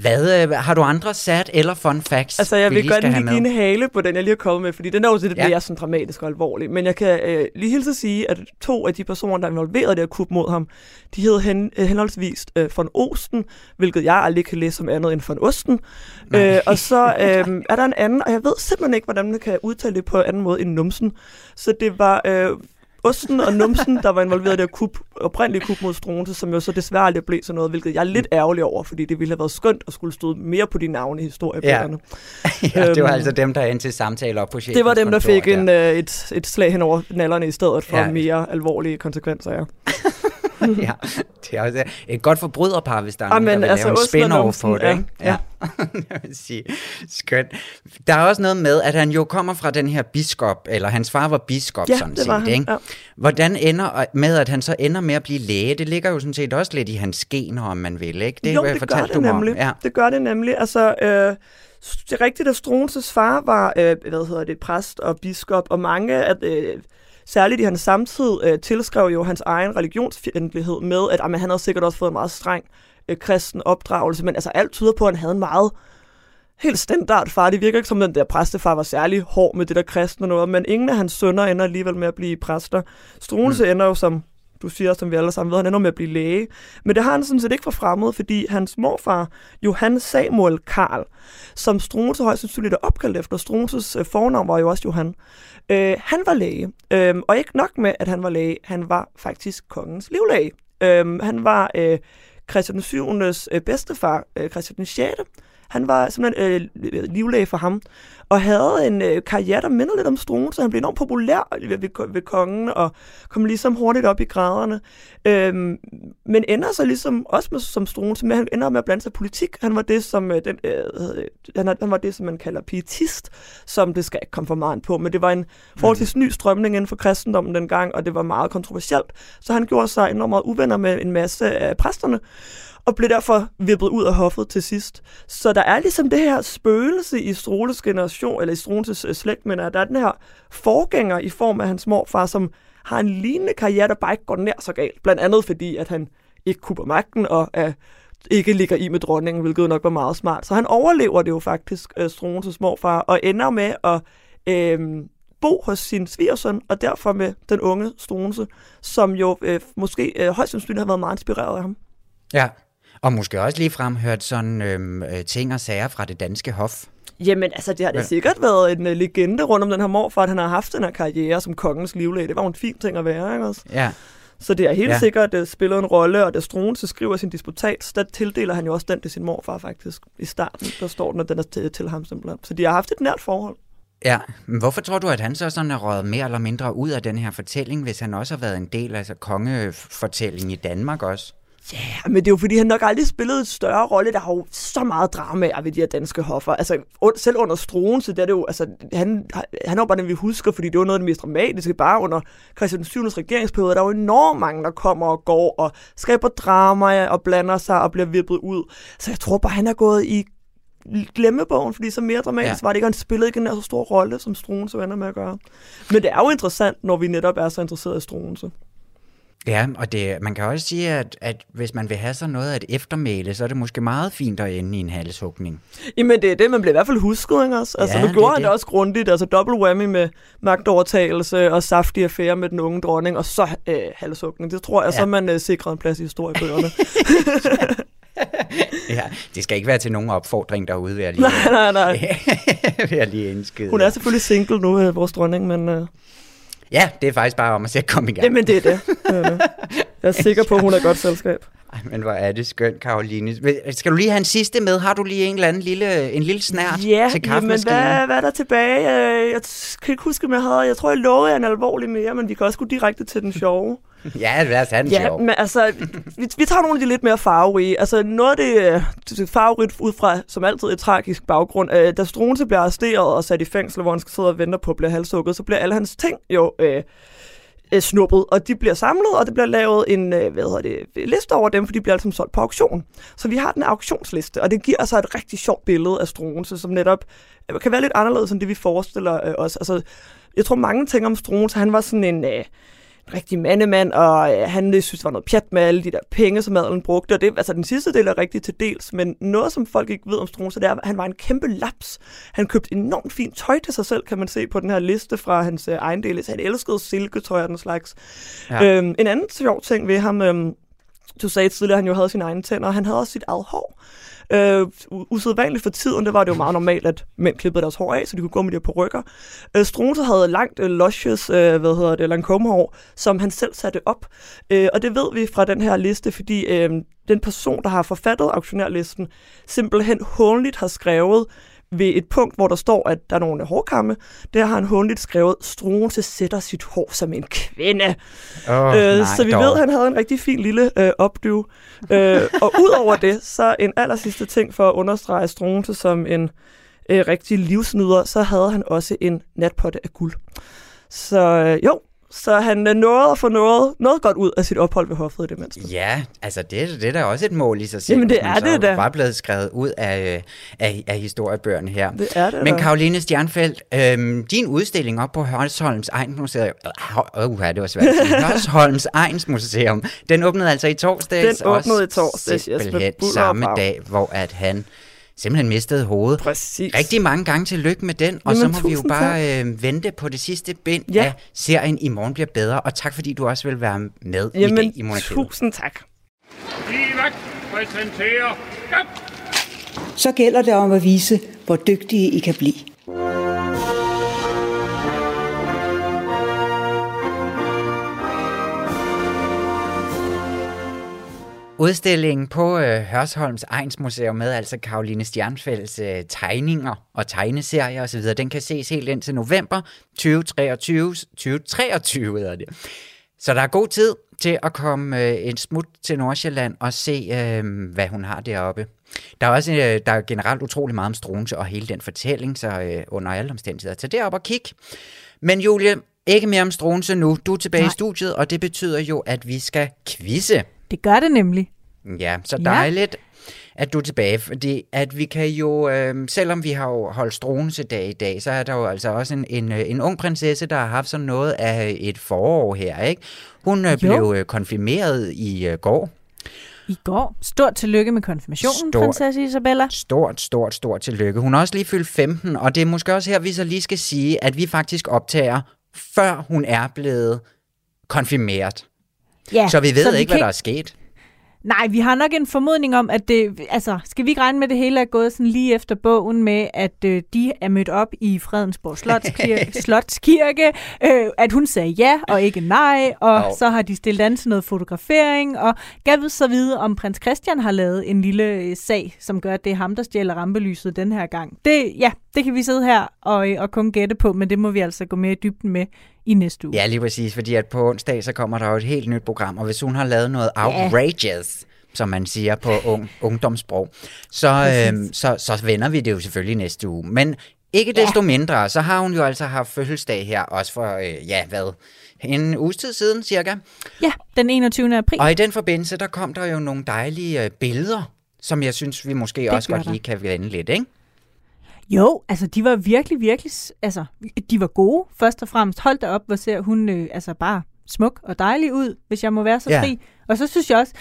Hvad, øh, har du andre sad eller fun facts, Altså, jeg vi vil godt lige give en hale på den, jeg lige har kommet med, fordi den er jo lidt Ja. mere sådan dramatisk og alvorlig. Men jeg kan øh, lige hilse at sige, at to af de personer, der er involveret i det her kup mod ham, de hed hen, øh, henholdsvis øh, von Osten, hvilket jeg aldrig kan læse som andet end von Osten. Nej. Øh, og så *laughs* øh, er der en anden, og jeg ved simpelthen ikke, hvordan man kan udtale det på en anden måde end Numsen. Så det var... Øh, Osten og Numsen, der var involveret i det kup, oprindelige kup mod Struense, som jo så desværre aldrig blev sådan noget, hvilket jeg er lidt ærgerlig over, fordi det ville have været skønt at skulle stå mere på de navne i historiebøgerne. ja, *laughs* det var øhm, altså dem, der endte til samtale op på chefens Det var dem, der kontor fik en, øh, et, et slag hen over nallerne i stedet for Ja. ja. mere alvorlige konsekvenser, ja. *laughs* *laughs* ja, det er også et godt forbryderpar, hvis der er Ah, nogen, der vil altså, lave en Osten og spin-off på det, ja, ikke? Ja. Jeg *laughs* vil sige, skønt. Der er også noget med, at han jo kommer fra den her biskop, eller hans far var biskop, Ja, sådan det var set, han, ikke? ja. Hvordan ender med, at han så ender med at blive læge? Det ligger jo sådan set også lidt i hans gener, om man vil, ikke? Det jo, det gør fortalte det nemlig. om. Ja. Det gør det nemlig. Altså, øh, det er rigtigt, at Struenses far var, øh, hvad hedder det, præst og biskop, og mange af øh, særligt i hans samtid øh, tilskrev jo hans egen religionsfjendtlighed med, at jamen, han havde sikkert også fået en meget streng øh, kristen opdragelse, men altså alt tyder på, at han havde en meget helt standard far. Det virker ikke som, den der præstefar var særlig hård med det der kristne noget, men ingen af hans sønner ender alligevel med at blive præster. Struense mm. ender jo som du siger, som vi alle sammen ved, han ender med at blive læge. Men det har han sådan set ikke for fremmed, fordi hans morfar, Johan Samuel Karl, som Struense højst sandsynligt er opkaldt efter, Struenses øh, fornavn var jo også Johan, øh, han var læge. Øh, og ikke nok med, at han var læge, han var faktisk kongens livlæge. Øh, han var øh, Christian 7. Øh, bedstefar, øh, Christian 6. Han var simpelthen øh, livlæge for ham, og havde en øh, karriere, der minder lidt om Struens, så han blev enormt populær ved, ved, ved kongen, og kom ligesom hurtigt op i graderne. Øhm, men ender så ligesom, også med, som Struens, med, han ender med at blande sig i politik. Han var det, som, øh, den, øh, han, han var det, som man kalder pietist, som det skal ikke komme for meget på, men det var en forholdsvis ny strømning inden for kristendommen dengang, og det var meget kontroversielt. Så han gjorde sig enormt meget uvenner med en masse af præsterne, og blev derfor vippet ud af hoffet til sidst. Så der er ligesom det her spøgelse i Stroles generation, eller i Stroles øh, slægt, men der er den her forgænger i form af hans morfar, som har en lignende karriere, der bare ikke går nær så galt. Blandt andet fordi, at han ikke kupper magten og er ikke ligger i med dronningen, hvilket nok var meget smart. Så han overlever det jo faktisk, øh, Struenses morfar, og ender med at øh, bo hos sin svigersøn, og derfor med den unge Struense, som jo øh, måske øh, højst sandsynligt har været meget inspireret af ham. Ja, og måske også lige fremhørt sådan øhm, øh, ting og sager fra det danske hof. Jamen, altså, det har da sikkert været en uh, legende rundt om den her morfar, at han har haft den her karriere som kongens livlæge. Det var jo en fin ting at være, ikke også? Ja. Så det er helt Ja. sikkert uh, spillet en rolle, og da Struense skriver sin disputat, der tildeler han jo også den til sin morfar faktisk. I starten, der står den, at den er til, til ham simpelthen. Så de har haft et nært forhold. Ja, men hvorfor tror du, at han så sådan er røget mere eller mindre ud af den her fortælling, hvis han også har været en del af altså, kongefortællingen i Danmark også? Ja, men det er jo fordi, han nok aldrig spillede et større rolle. Der har jo så meget drama ved de her danske hoffer. Altså, un- selv under Struen, så det er det jo, altså, han, han er jo bare den, vi husker, fordi det var noget af det mest dramatiske. Bare under Christian 7. regeringsperiode, der er jo enormt mange, der kommer og går og skaber drama og blander sig og bliver vippet ud. Så jeg tror bare, han er gået i glemmebogen, fordi så mere dramatisk Ja. var det ikke, han spillede ikke en så stor rolle, som Struense ender med at gøre. Men det er jo interessant, når vi netop er så interesserede i Struense. Ja, og det, man kan også sige, at, at hvis man vil have sådan noget af et eftermæle, så er det måske meget fint at ende i en halshugning. Jamen, det er det, man bliver i hvert fald husket, ikke også? Altså, Ja, nu det gjorde er han det det. også grundigt, altså double whammy med magtovertagelse og saftig affære med den unge dronning, og så øh, halshugning. Det tror jeg, ja. så man øh, sikret en plads i historiebøgerne. *laughs* *laughs* Ja, det skal ikke være til nogen opfordring derude, vil jeg lige, nej, nej, nej. *laughs* vil jeg lige indskyde. Hun er selvfølgelig single nu, øh, vores dronning, men øh, Ja, det er faktisk bare om at se at komme i gang. jamen, det er det. Jeg er sikker på, at hun er godt selskab. Ej, men hvor er det skønt, Karoline. Skal du lige have en sidste med? Har du lige en eller anden lille, en lille snært Ja, til kaffemaskinen? hvad, hvad er der tilbage? Øh, Jeg kan ikke huske, om jeg havde... Jeg tror, jeg lovede en alvorlig mere, men vi kan også gå direkte til den sjove. *laughs* Ja, os have den Ja, men altså, vi, vi tager nogle af de lidt mere farverige. Altså, noget af det, øh, det er farverigt ud fra, som altid, et tragisk baggrund. Øh, da Struense bliver arresteret og sat i fængsel, hvor han skal sidde og vente på at blive halshugget, så bliver alle hans ting jo øh, øh, snuppet, og de bliver samlet, og det bliver lavet en øh, hvad hedder det, liste over dem, for de bliver altså solgt på auktion. Så vi har den auktionsliste, og det giver altså et rigtig sjovt billede af Struense, som netop øh, kan være lidt anderledes end det, vi forestiller øh, os. Altså, jeg tror, mange tænker om Struense, han var sådan en... Øh, en rigtig mandemand, og øh, han øh, synes, det var noget pjat med alle de der penge, som adelen brugte. Og det, altså, den sidste del er rigtig til dels, men noget, som folk ikke ved om Struense, det er, at han var en kæmpe laps. Han købte enormt fint tøj til sig selv, kan man se på den her liste fra hans øh, ejendele. Så han elskede silketøj og den slags. Ja. Øhm, en anden sjov ting ved ham, øhm, du sagde tidligere, at han jo havde sine egne tænder, og han havde også sit eget hår. Øh, usædvanligt for tiden, det var det jo meget normalt, at mænd klippede deres hår af, så de kunne gå med det på rykker. Øh, Strunse havde langt, øh, luscious, øh, hvad hedder det, Lancome-hår, som han selv satte op. Øh, og det ved vi fra den her liste, fordi øh, den person, der har forfattet auktionærlisten, simpelthen håndligt har skrevet ved et punkt, hvor der står, at der er nogle hårkamme, der har han hånligt skrevet, Struense sætter sit hår som en kvinde. Oh, Øh, så vi ved, at han havde en rigtig fin lille øh, opdyv. øh, og udover det, så en aller sidste ting for at understrege Struense som en øh, rigtig livsnyder, så havde han også en natpotte af guld. Så øh, jo, så han øh, nåede at få noget, noget godt ud af sit ophold ved hoffet i det mindste. Ja, altså det, det er da også et mål i sig selv. Jamen, det er det da. var blevet skrevet ud af, øh, af, af historiebøgerne her. Det er det Men da. Karoline Stjernfeldt, øhm, din udstilling op på Hørsholms Egnsmuseum, øh, uh, det var svært *laughs* Hørsholms Egnsmuseum, den åbnede altså i torsdags. Den åbnede i torsdags, yes, samme dag, hvor at han simpelthen mistede hovedet. Præcis. Rigtig mange gange til lykke med den, og Jamen, så må vi jo bare øh, vente på det sidste bind Ja. af serien I morgen bliver bedre, og tak fordi du også vil være med i Jamen, dag i Monarkiet. tusind tak. Præsenterer... Så gælder det om at vise, hvor dygtige I kan blive. Udstillingen på øh, Hørsholms Egnsmuseum med altså Karoline Stjernfelds øh, tegninger og tegneserier osv., den kan ses helt ind til november 2023. 2023 hedder det. Så der er god tid til at komme øh, en smut til Nordsjælland og se, øh, hvad hun har deroppe. Der er også øh, der er generelt utrolig meget om Struense og hele den fortælling, så øh, under alle omstændigheder, tag derop og kig. Men Julie, ikke mere om Struense nu. Du er tilbage. Nej. i studiet, og det betyder jo, at vi skal quizze. Det gør det nemlig. Ja, så Ja. dejligt, at du er tilbage, fordi at vi kan jo, øh, selvom vi har jo holdt Struense dag i dag, så er der jo altså også en, en, øh, en ung prinsesse, der har haft sådan noget af et forår her, ikke? Hun øh, Jo. blev øh, konfirmeret i øh, går. I går. Stort tillykke med konfirmationen, Stort. prinsesse Isabella. Stort, stort, stort tillykke. Hun har også lige fyldt 15, og det er måske også her, vi så lige skal sige, at vi faktisk optager, før hun er blevet konfirmeret. Ja, Så vi ved så ikke, hvad der er sket. Nej, vi har nok en formodning om, at det... Altså, skal vi ikke regne med, at det hele er gået sådan lige efter bogen med, at øh, de er mødt op i Fredensborg Slotskirke, *laughs* Slotskirke øh, at hun sagde ja og ikke nej, og Jo. så har de stillet an til noget fotografering, og gav så vide, om prins Christian har lavet en lille øh, sag, som gør, at det er ham, der stjæler rampelyset den her gang. Det, ja, det kan vi sidde her og, øh, og kun gætte på, men det må vi altså gå mere i dybden med i næste uge. Ja, lige præcis, fordi at på onsdag, så kommer der jo et helt nyt program, og hvis hun har lavet noget outrageous, som man siger på ung, *laughs* ungdomssprog, så, øhm, så, så vender vi det jo selvfølgelig næste uge. Men ikke desto mindre, så har hun jo altså haft fødselsdag her, også for, øh, ja, hvad, en uges tid siden cirka. ja den 21. april. Og i den forbindelse, der kom der jo nogle dejlige øh, billeder, som jeg synes, vi måske det også godt der. lige kan vende lidt, ikke? Jo, altså de var virkelig, virkelig, altså de var gode først og fremmest. Hold da op, hvor ser hun øh, altså bare smuk og dejlig ud, hvis jeg må være så Ja. fri. Og så synes jeg også,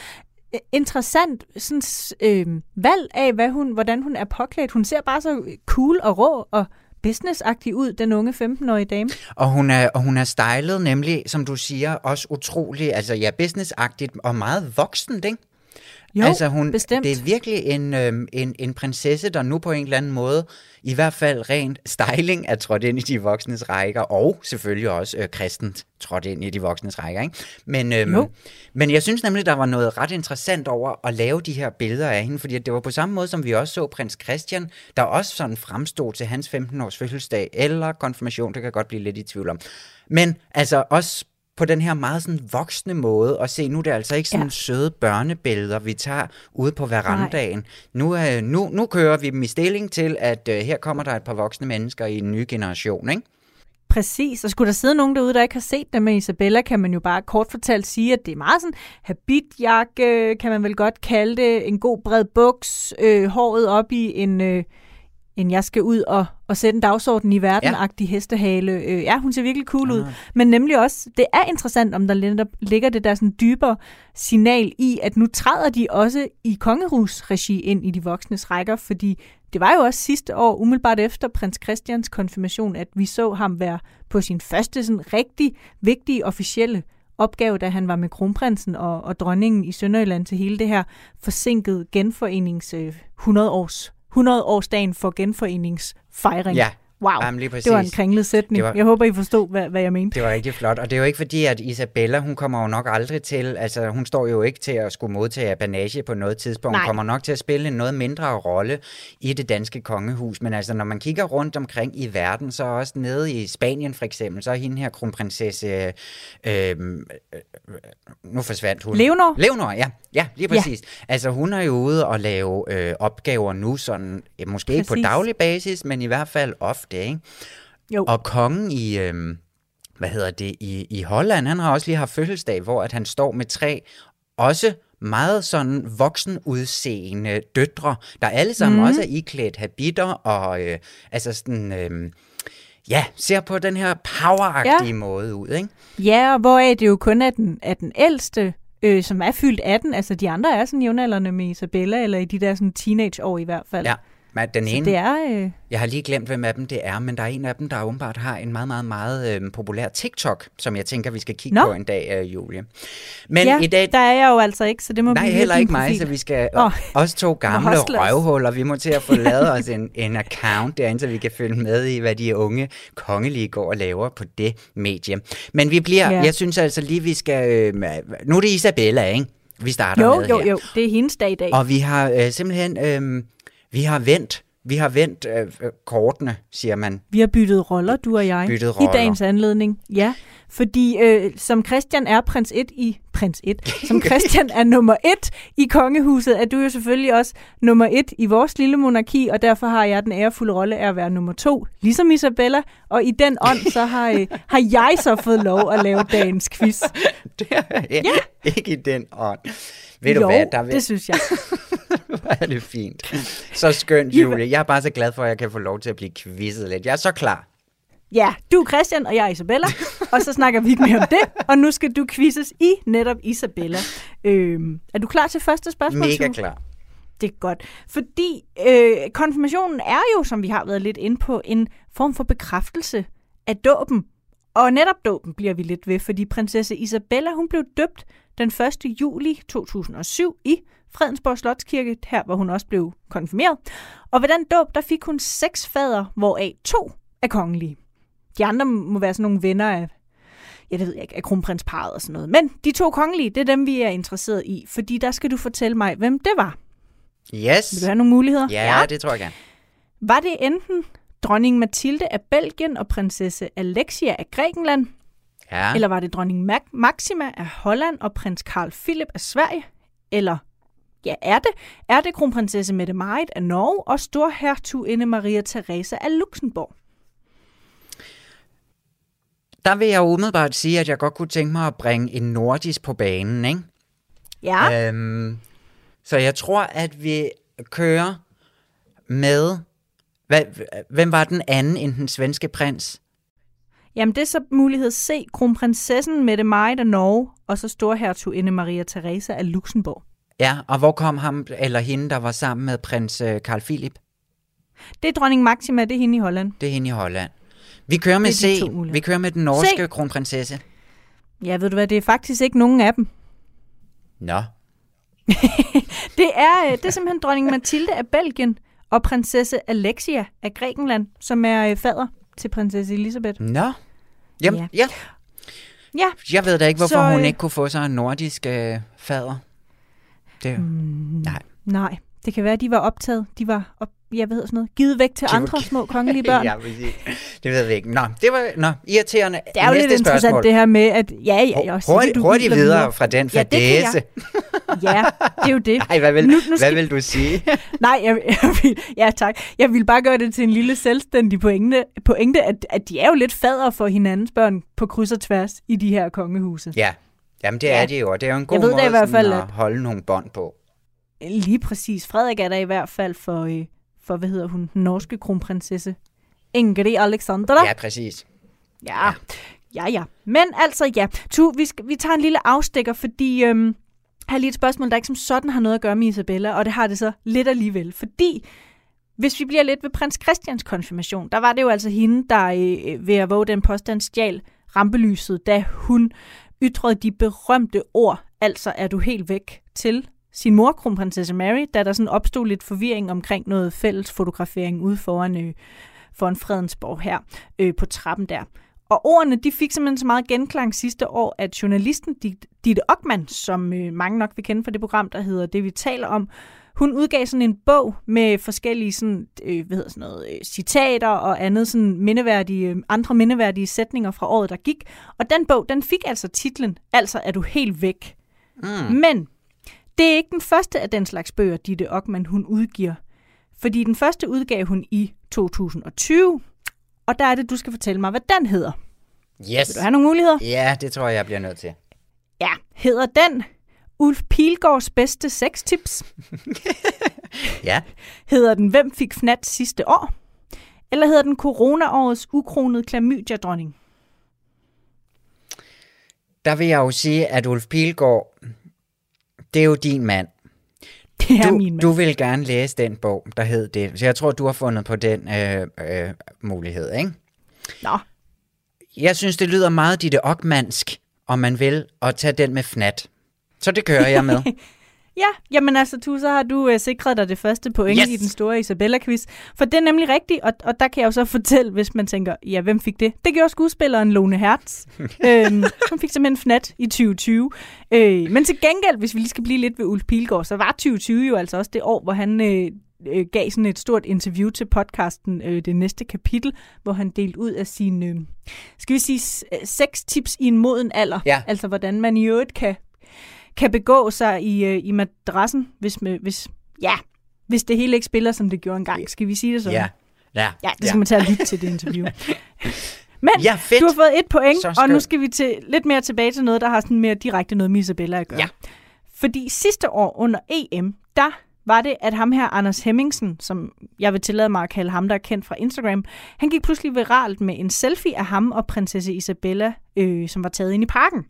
interessant sådan, øh, valg af, hvad hun, hvordan hun er påklædt. Hun ser bare så cool og rå og businessagtig ud, den unge 15-årige dame. Og hun er, og hun er stylet nemlig, som du siger, også utrolig, altså ja, businessagtigt og meget voksent, ikke? Jo, altså hun, bestemt. Det er virkelig en, øhm, en, en prinsesse, der nu på en eller anden måde, i hvert fald rent styling, er trådt ind i de voksnes rækker, og selvfølgelig også øh, kristent trådt ind i de voksnes rækker. Ikke? Men, øhm, Jo. men jeg synes nemlig, der var noget ret interessant over at lave de her billeder af hende, fordi det var på samme måde, som vi også så prins Christian, der også sådan fremstod til hans 15-års fødselsdag, eller konfirmation, det kan jeg godt blive lidt i tvivl om. Men altså også på den her meget sådan voksne måde, og se, nu er det altså ikke sådan Ja. søde børnebilleder, vi tager ude på verandaen. Nu, øh, nu, nu kører vi dem i stilling til, at øh, her kommer der et par voksne mennesker i en ny generation, ikke? Præcis, og skulle der sidde nogen derude, der ikke har set det med Isabella, kan man jo bare kort fortalt sige, at det er meget sådan habitjakke, kan man vel godt kalde det, en god bred buks, øh, håret op i en, øh, en jeg skal ud og, og sætte en dagsorden i verden-agtig ja. hestehale. Øh, ja, hun ser virkelig cool ud. Men nemlig også, det er interessant, om der netop ligger det der sådan dybere signal i, at nu træder de også i kongehusregi ind i de voksnes rækker, fordi det var jo også sidste år, umiddelbart efter prins Christians konfirmation, at vi så ham være på sin første sådan rigtig vigtige officielle opgave, da han var med kronprinsen og, og dronningen i Sønderjylland til hele det her forsinkede genforenings øh, 100 års 100 årsdagen for genforeningsfejring. Ja, Wow, Jamen, lige det var en præcis. kringlet sætning. Var- Jeg håber, I forstod, hvad, hvad jeg mente. Det var rigtig flot, og det er jo ikke fordi, at Isabella, hun kommer jo nok aldrig til, altså hun står jo ikke til at skulle modtage apanage på noget tidspunkt. Nej. Hun kommer nok til at spille en noget mindre rolle i det danske kongehus, men altså når man kigger rundt omkring i verden, så også nede i Spanien for eksempel, så er hende her kronprinsesse, øh, øh, nu forsvandt hun. Leonor? Leonor, ja. Ja, lige præcis. Ja. Altså hun er jo ude og lave øh, opgaver nu, sådan, øh, måske ikke på Præcis. daglig basis, men i hvert fald ofte, ikke? Jo. Og kongen i, øhm, hvad hedder det, i, i Holland. Han har også lige haft fødselsdag, hvor at han står med tre også meget sådan voksen udseende døtre, der alle sammen mm. også er iklædt habiter og øh, altså sådan... Øh, ja, ser på den her poweragtige ja. måde ud, ikke? Ja, og hvoraf det jo kun er den, er den ældste, øh, som er fyldt 18. Altså, de andre er sådan jævnaldrende med Isabella, eller i de der sådan teenageår i hvert fald. Ja, men den Så ene, det er... Øh, jeg har lige glemt, hvem af dem det er, men der er en af dem, der åbenbart har en meget, meget, meget øh, populær TikTok, som jeg tænker, vi skal kigge Nå. på en dag, øh, Julie. Men ja, i dag, der er jeg jo altså ikke, så det må Nej, blive heller ikke mig, profil. så vi skal oh, også to gamle røvhuller. Vi må til at få lavet *laughs* os en, en account derinde, så vi kan følge med i, hvad de unge kongelige går og laver på det medie. Men vi bliver, Ja. jeg synes altså lige, vi skal... Øh, nu er det Isabella, ikke? Vi starter Jo, med jo, her. jo, det er hendes dag i dag. Og vi har øh, simpelthen... Øh, vi har vendt vi har vendt øh, øh, kortene, siger man. Vi har byttet roller, du og jeg, Byttet i roller. dagens anledning. Ja, fordi øh, som Christian er prins 1 i prins 1, som *laughs* Christian er nummer 1 i kongehuset, er du jo selvfølgelig også nummer 1 i vores lille monarki, og derfor har jeg den ærefulde rolle af at være nummer 2, ligesom Isabella. Og i den ånd, så har, øh, *laughs* har jeg så fået lov at lave dagens quiz. Det er ja. ikke i den ånd. Ved du jo, hvad, der vil... det synes jeg. *laughs* Hvor er det fint. Så skønt, Julie. Jeg er bare så glad for, at jeg kan få lov til at blive quizzet lidt. Jeg er så klar. Ja, du er Christian, og jeg er Isabella, *laughs* og så snakker vi ikke mere om det, og nu skal du quizzes i netop Isabella. Øhm, er du klar til første spørgsmål? Mega Tue? klar. Det er godt, fordi øh, konfirmationen er jo, som vi har været lidt inde på, en form for bekræftelse af dåben. Og netop dåben bliver vi lidt ved, fordi prinsesse Isabella hun blev døbt den 1. juli 2007 i Fredensborg Slotskirke, her hvor hun også blev konfirmeret. Og ved den dåb, der fik hun seks fader, hvoraf to er kongelige. De andre må være sådan nogle venner af, ja, det ved jeg ikke, af kronprinsparet og sådan noget. Men de to kongelige, det er dem, vi er interesseret i, fordi der skal du fortælle mig, hvem det var. Yes. Vil du have nogle muligheder? Ja, det tror jeg gerne. Var det enten dronning Mathilde af Belgien og prinsesse Alexia af Grækenland, Ja. eller var det dronning Mac- Maxima af Holland og prins Carl Philip af Sverige, eller ja, er det, er det kronprinsesse Mette Marit af Norge og storhertuginde Maria Theresa af Luxembourg? Der vil jeg umiddelbart sige, at jeg godt kunne tænke mig at bringe en nordisk på banen, ikke? Ja, Øhm, så jeg tror, at vi kører med... Hvad, hvem var den anden end den svenske prins? Jamen det er så mulighed C, kronprinsessen Mette Marit af Norge og så storhertuginde Maria Theresa af Luxembourg. Ja, og hvor kom ham eller hende, der var sammen med prins øh, Carl Philip? Det er dronning Maxima, det er hende i Holland. Det er hende i Holland. Vi kører med C. Vi kører med den norske C. kronprinsesse. Ja, ved du hvad, det er faktisk ikke nogen af dem. Nå. *laughs* Det er, øh, det er simpelthen dronning Mathilde af Belgien og prinsesse Alexia af Grækenland, som er øh, fader til prinsesse Elisabeth. Nå. Jamen, Ja. ja. ja. Jeg ved da ikke, hvorfor Så, hun øh, ikke kunne få sig en nordisk øh, fader. Det, mm. Nej. nej, det kan være, at de var optaget. De var, op, jeg ved sådan noget, givet væk til var andre små kongelige *laughs* børn. ja. Det ved vi ikke. Nå, det var nå, irriterende. Det er jo Næste lidt interessant spørgsmål. det her med, at ja, ja, jeg også, Hurtigt, hurtigt videre fra den Ja, fadæse. *laughs* Ja, det er jo det. Ej, hvad vil, Nu- nu hvad skal- vil du sige? *laughs* Nej, jeg, jeg vil, ja tak. Jeg vil bare gøre det til en lille selvstændig pointe, pointe at, at de er jo lidt fader for hinandens børn på kryds og tværs i de her kongehuse. ja, jamen det Ja. er det jo, og det er jo en god ved måde i hvert fald, at- holde nogle bånd på. Lige præcis. Frederik er der i hvert fald for, øh, for hvad hedder hun, den norske kronprinsesse. Ingrid Alexandra. Ja, præcis. Ja, ja, ja. Men altså, ja. Tu, vi, skal, vi tager en lille afstikker, fordi øhm, jeg har lige et spørgsmål, der ikke som sådan har noget at gøre med Isabella, og det har det så lidt alligevel. Fordi, hvis vi bliver lidt ved prins Christians konfirmation, der var det jo altså hende, der øh, ved at våge den påstand stjal rampelyset, da hun ytrede de berømte ord, altså er du helt væk, til sin mor, kronprinsesse Mary, da der sådan opstod lidt forvirring omkring noget fælles fotografering ude foran, øh, foran Fredensborg her øh, på trappen der. Og ordene, de fik simpelthen så meget genklang sidste år, at journalisten Dit- Ditte Ockmann, som øh, mange nok vil kende fra det program, der hedder Det, vi taler om, hun udgav sådan en bog med forskellige sådan, øh, hvad hedder sådan noget, øh, citater og andet sådan mindeværdige, øh, andre mindeværdige sætninger fra året, der gik. Og den bog, den fik altså titlen, altså er du helt væk. Mm. Men det er ikke den første af den slags bøger, Ditte Ockmann hun udgiver. Fordi den første udgav hun i 2020, og der er det, du skal fortælle mig, hvad den hedder. Yes. Vil du have nogle muligheder? Ja, det tror jeg, jeg bliver nødt til. Ja. Hedder den Ulf Pilgaards bedste sextips? *laughs* Ja. Hedder den Hvem fik fnat sidste år? Eller hedder den Corona-årets ukronede klamydia-dronning? Der vil jeg jo sige, at Ulf Pilgaard, det er jo din mand. Det er du, min mand. du vil gerne læse den bog, der hed det. Så jeg tror, du har fundet på den øh, øh, mulighed, ikke? Nå, Jeg synes, det lyder meget Ditte Ockmansk, om man vil, at tage den med fnat. Så det kører jeg med. *laughs* Ja, jamen altså, tu, så har du øh, sikret dig det første point Yes! i den store Isabella-quiz. For det er nemlig rigtigt, og, og der kan jeg jo så fortælle, hvis man tænker, ja, hvem fik det? Det gjorde skuespilleren Lone Hertz. *laughs* øhm, hun fik simpelthen fnat i 2020. Øh, men til gengæld, hvis vi lige skal blive lidt ved Ulf Pilgaard, så var 2020 jo altså også det år, hvor han øh, øh, gav sådan et stort interview til podcasten øh, Det Næste Kapitel, hvor han delte ud af sine, øh, skal vi sige, øh, seks tips i en moden alder. Ja. Altså, hvordan man i øvrigt kan kan begå sig i, øh, i madrassen, hvis, med, hvis, ja, hvis det hele ikke spiller, som det gjorde engang. Skal vi sige det sådan? ja. Ja. ja det skal man tage og lytte til det interview. *laughs* Men Ja, fedt. du har fået et point, og nu skal vi til lidt mere tilbage til noget, der har sådan mere direkte noget med Isabella at gøre. Ja. Fordi sidste år under EM, der var det, at ham her, Anders Hemmingsen, som jeg vil tillade mig at kalde ham, der er kendt fra Instagram, han gik pludselig viralt med en selfie af ham og prinsesse Isabella, øh, som var taget ind i parken.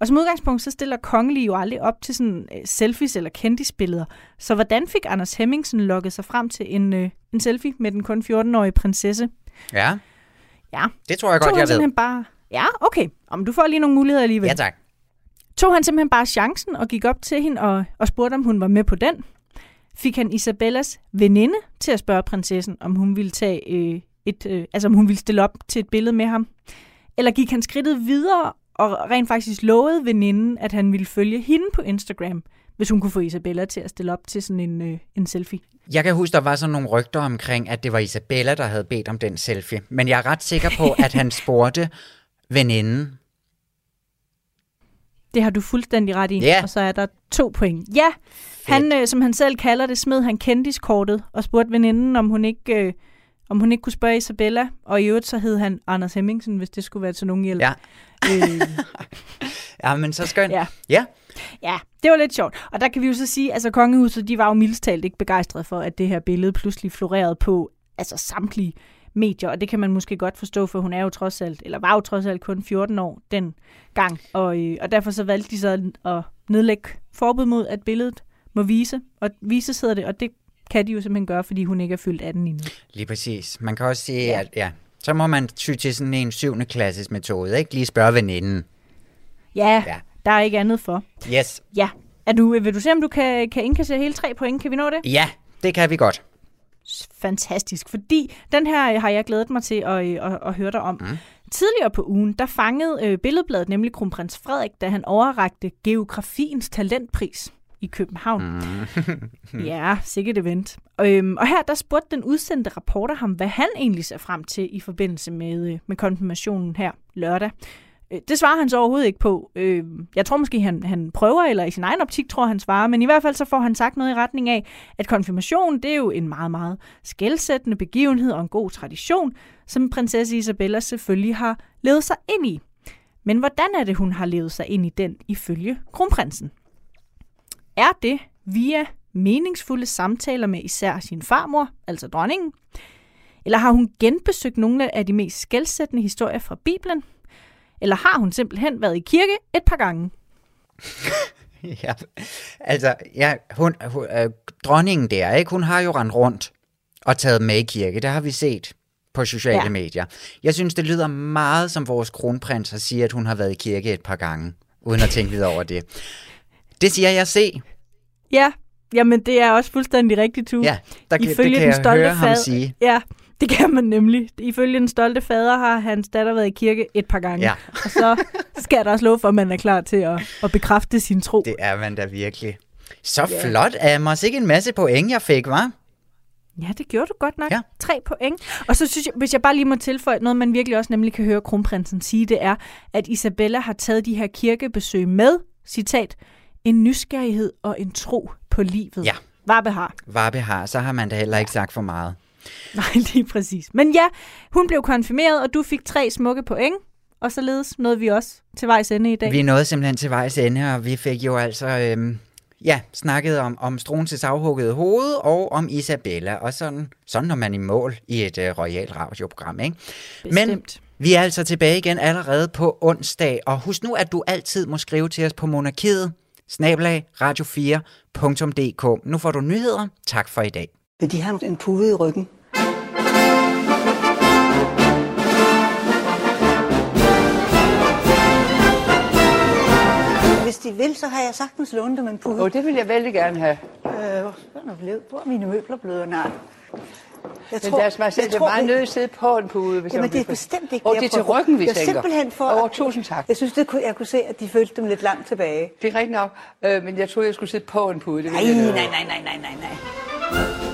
Og som udgangspunkt, så stiller kongelige jo aldrig op til sådan øh, selfies eller kendisbilleder. Så hvordan fik Anders Hemmingsen lukket sig frem til en, øh, en selfie med den kun 14-årige prinsesse? Ja, Ja, det tror jeg godt, jeg ved. bare... Ja, okay. Om du får lige nogle muligheder alligevel. Ja, tak. Tog han simpelthen bare chancen og gik op til hende og, og spurgte, om hun var med på den. Fik han Isabellas veninde til at spørge prinsessen, om hun ville tage øh, et, øh, altså om hun ville stille op til et billede med ham. Eller gik han skridtet videre og rent faktisk lovede veninden, at han ville følge hende på Instagram, hvis hun kunne få Isabella til at stille op til sådan en, øh, en selfie. Jeg kan huske, der var sådan nogle rygter omkring, at det var Isabella, der havde bedt om den selfie. Men jeg er ret sikker på, at han *laughs* spurgte veninden. Det har du fuldstændig ret i. Ja. Og så er der to point. Ja, han, øh, som han selv kalder det, smed han kendiskortet og spurgte veninden, om hun ikke... Øh, om hun ikke kunne spørge Isabella, og i øvrigt så hed han Anders Hemmingsen, hvis det skulle være til nogen hjælp. Ja. Øh, *laughs* Ja, men så skønt. Ja. ja. ja, det var lidt sjovt. Og der kan vi jo så sige, altså kongehuset, de var jo mildest talt ikke begejstrede for, at det her billede pludselig florerede på altså samtlige medier, og det kan man måske godt forstå, for hun er jo trods alt, eller var jo trods alt kun 14 år den gang, og, øh, og derfor så valgte de så at nedlægge forbud mod, at billedet må vise, og vises hedder det, og det kan de jo simpelthen gøre, fordi hun ikke er fyldt 18 endnu. Lige præcis. Man kan også sige, Ja. at ja, så må man ty til sådan en syvende klasses metode, ikke? Lige spørge veninden. Ja, Ja. der er ikke andet for. Yes. Ja, er du, vil du se, om du kan, kan indkassere hele tre point? Kan vi nå det? Ja, det kan vi godt. fantastisk, fordi den her øh, har jeg glædet mig til at, øh, at, at høre dig om. Mm. Tidligere på ugen, der fangede øh, Billedbladet nemlig kronprins Frederik, da han overrakte geografiens talentpris i København. Mm. ja, sikkert event. Øhm, og her der spurgte den udsendte reporter ham, hvad han egentlig ser frem til i forbindelse med, øh, med konfirmationen her lørdag. Øh, Det svarer han så overhovedet ikke på. Øh, Jeg tror måske, han, han prøver, eller i sin egen optik tror han svarer, men i hvert fald så får han sagt noget i retning af, at konfirmation, det er jo en meget, meget skældsættende begivenhed og en god tradition, som prinsesse Isabella selvfølgelig har levet sig ind i. Men hvordan er det, hun har levet sig ind i den ifølge kronprinsen? Er det via meningsfulde samtaler med især sin farmor, altså dronningen? Eller har hun genbesøgt nogle af de mest skældsættende historier fra Bibelen? Eller har hun simpelthen været i kirke et par gange? *laughs* Ja, altså, ja, hun, hun, øh, dronningen der, ikke? Hun har jo rendt rundt og taget med i kirke. Det har vi set på sociale Ja. medier. Jeg synes, det lyder meget som vores kronprins at sige, at hun har været i kirke et par gange, uden at tænke videre over det. Det siger jeg se. Ja, jamen det er også fuldstændig rigtigt, Tu. Ja, der kan, det Ifølge kan den jeg stolte høre ham fad- sige. Ja, det kan man nemlig. Ifølge den stolte fader har hans datter været i kirke et par gange. Ja. Og så skal jeg da også love for, at man er klar til at, at bekræfte sin tro. Det er man da virkelig. Så yeah. flot, Amos. Ikke en masse point, jeg fik, var? Ja, det gjorde du godt nok. Ja. Tre point. Og så synes jeg, hvis jeg bare lige må tilføje noget, man virkelig også nemlig kan høre kronprinsen sige, det er, at Isabella har taget de her kirkebesøg med, citat, en nysgerrighed og en tro på livet. Ja. Varbe har. Varbe har, så har man da heller ikke sagt for meget. Nej, *laughs* lige præcis. Men ja, hun blev konfirmeret, og du fik tre smukke point. Og således nåede vi også til vejs ende i dag. Vi nåede simpelthen til vejs ende, og vi fik jo altså øhm, ja, snakket om, om Struenses afhuggede hoved og om Isabella, og sådan, sådan når man i mål i et øh, royalt radioprogram. Ikke? Men Bestemt. vi er altså tilbage igen allerede på onsdag, og husk nu, at du altid må skrive til os på monarkiet, snabelag radio4.dk. Nu får du nyheder. Tak for i dag. Vil de have en pude i ryggen? Hvis de vil, så har jeg sagtens lånt dem en pude. Og det vil jeg vældig gerne have. Øh, hvor er mine møbler blevet? Nej. Jeg Men deres majestæt, det er meget nødt til at sidde på en pude. Hvis Jamen, det er bestemt ikke Og jeg det er til ryggen, vi er tænker. simpelthen for... Åh, tusind tak. Jeg synes, det kunne, jeg kunne se, at de følte dem lidt langt tilbage. Det er rigtigt nok, øh, men jeg troede, jeg skulle sidde på en pude. Det Nej, nej, nej, nej, nej, nej, nej.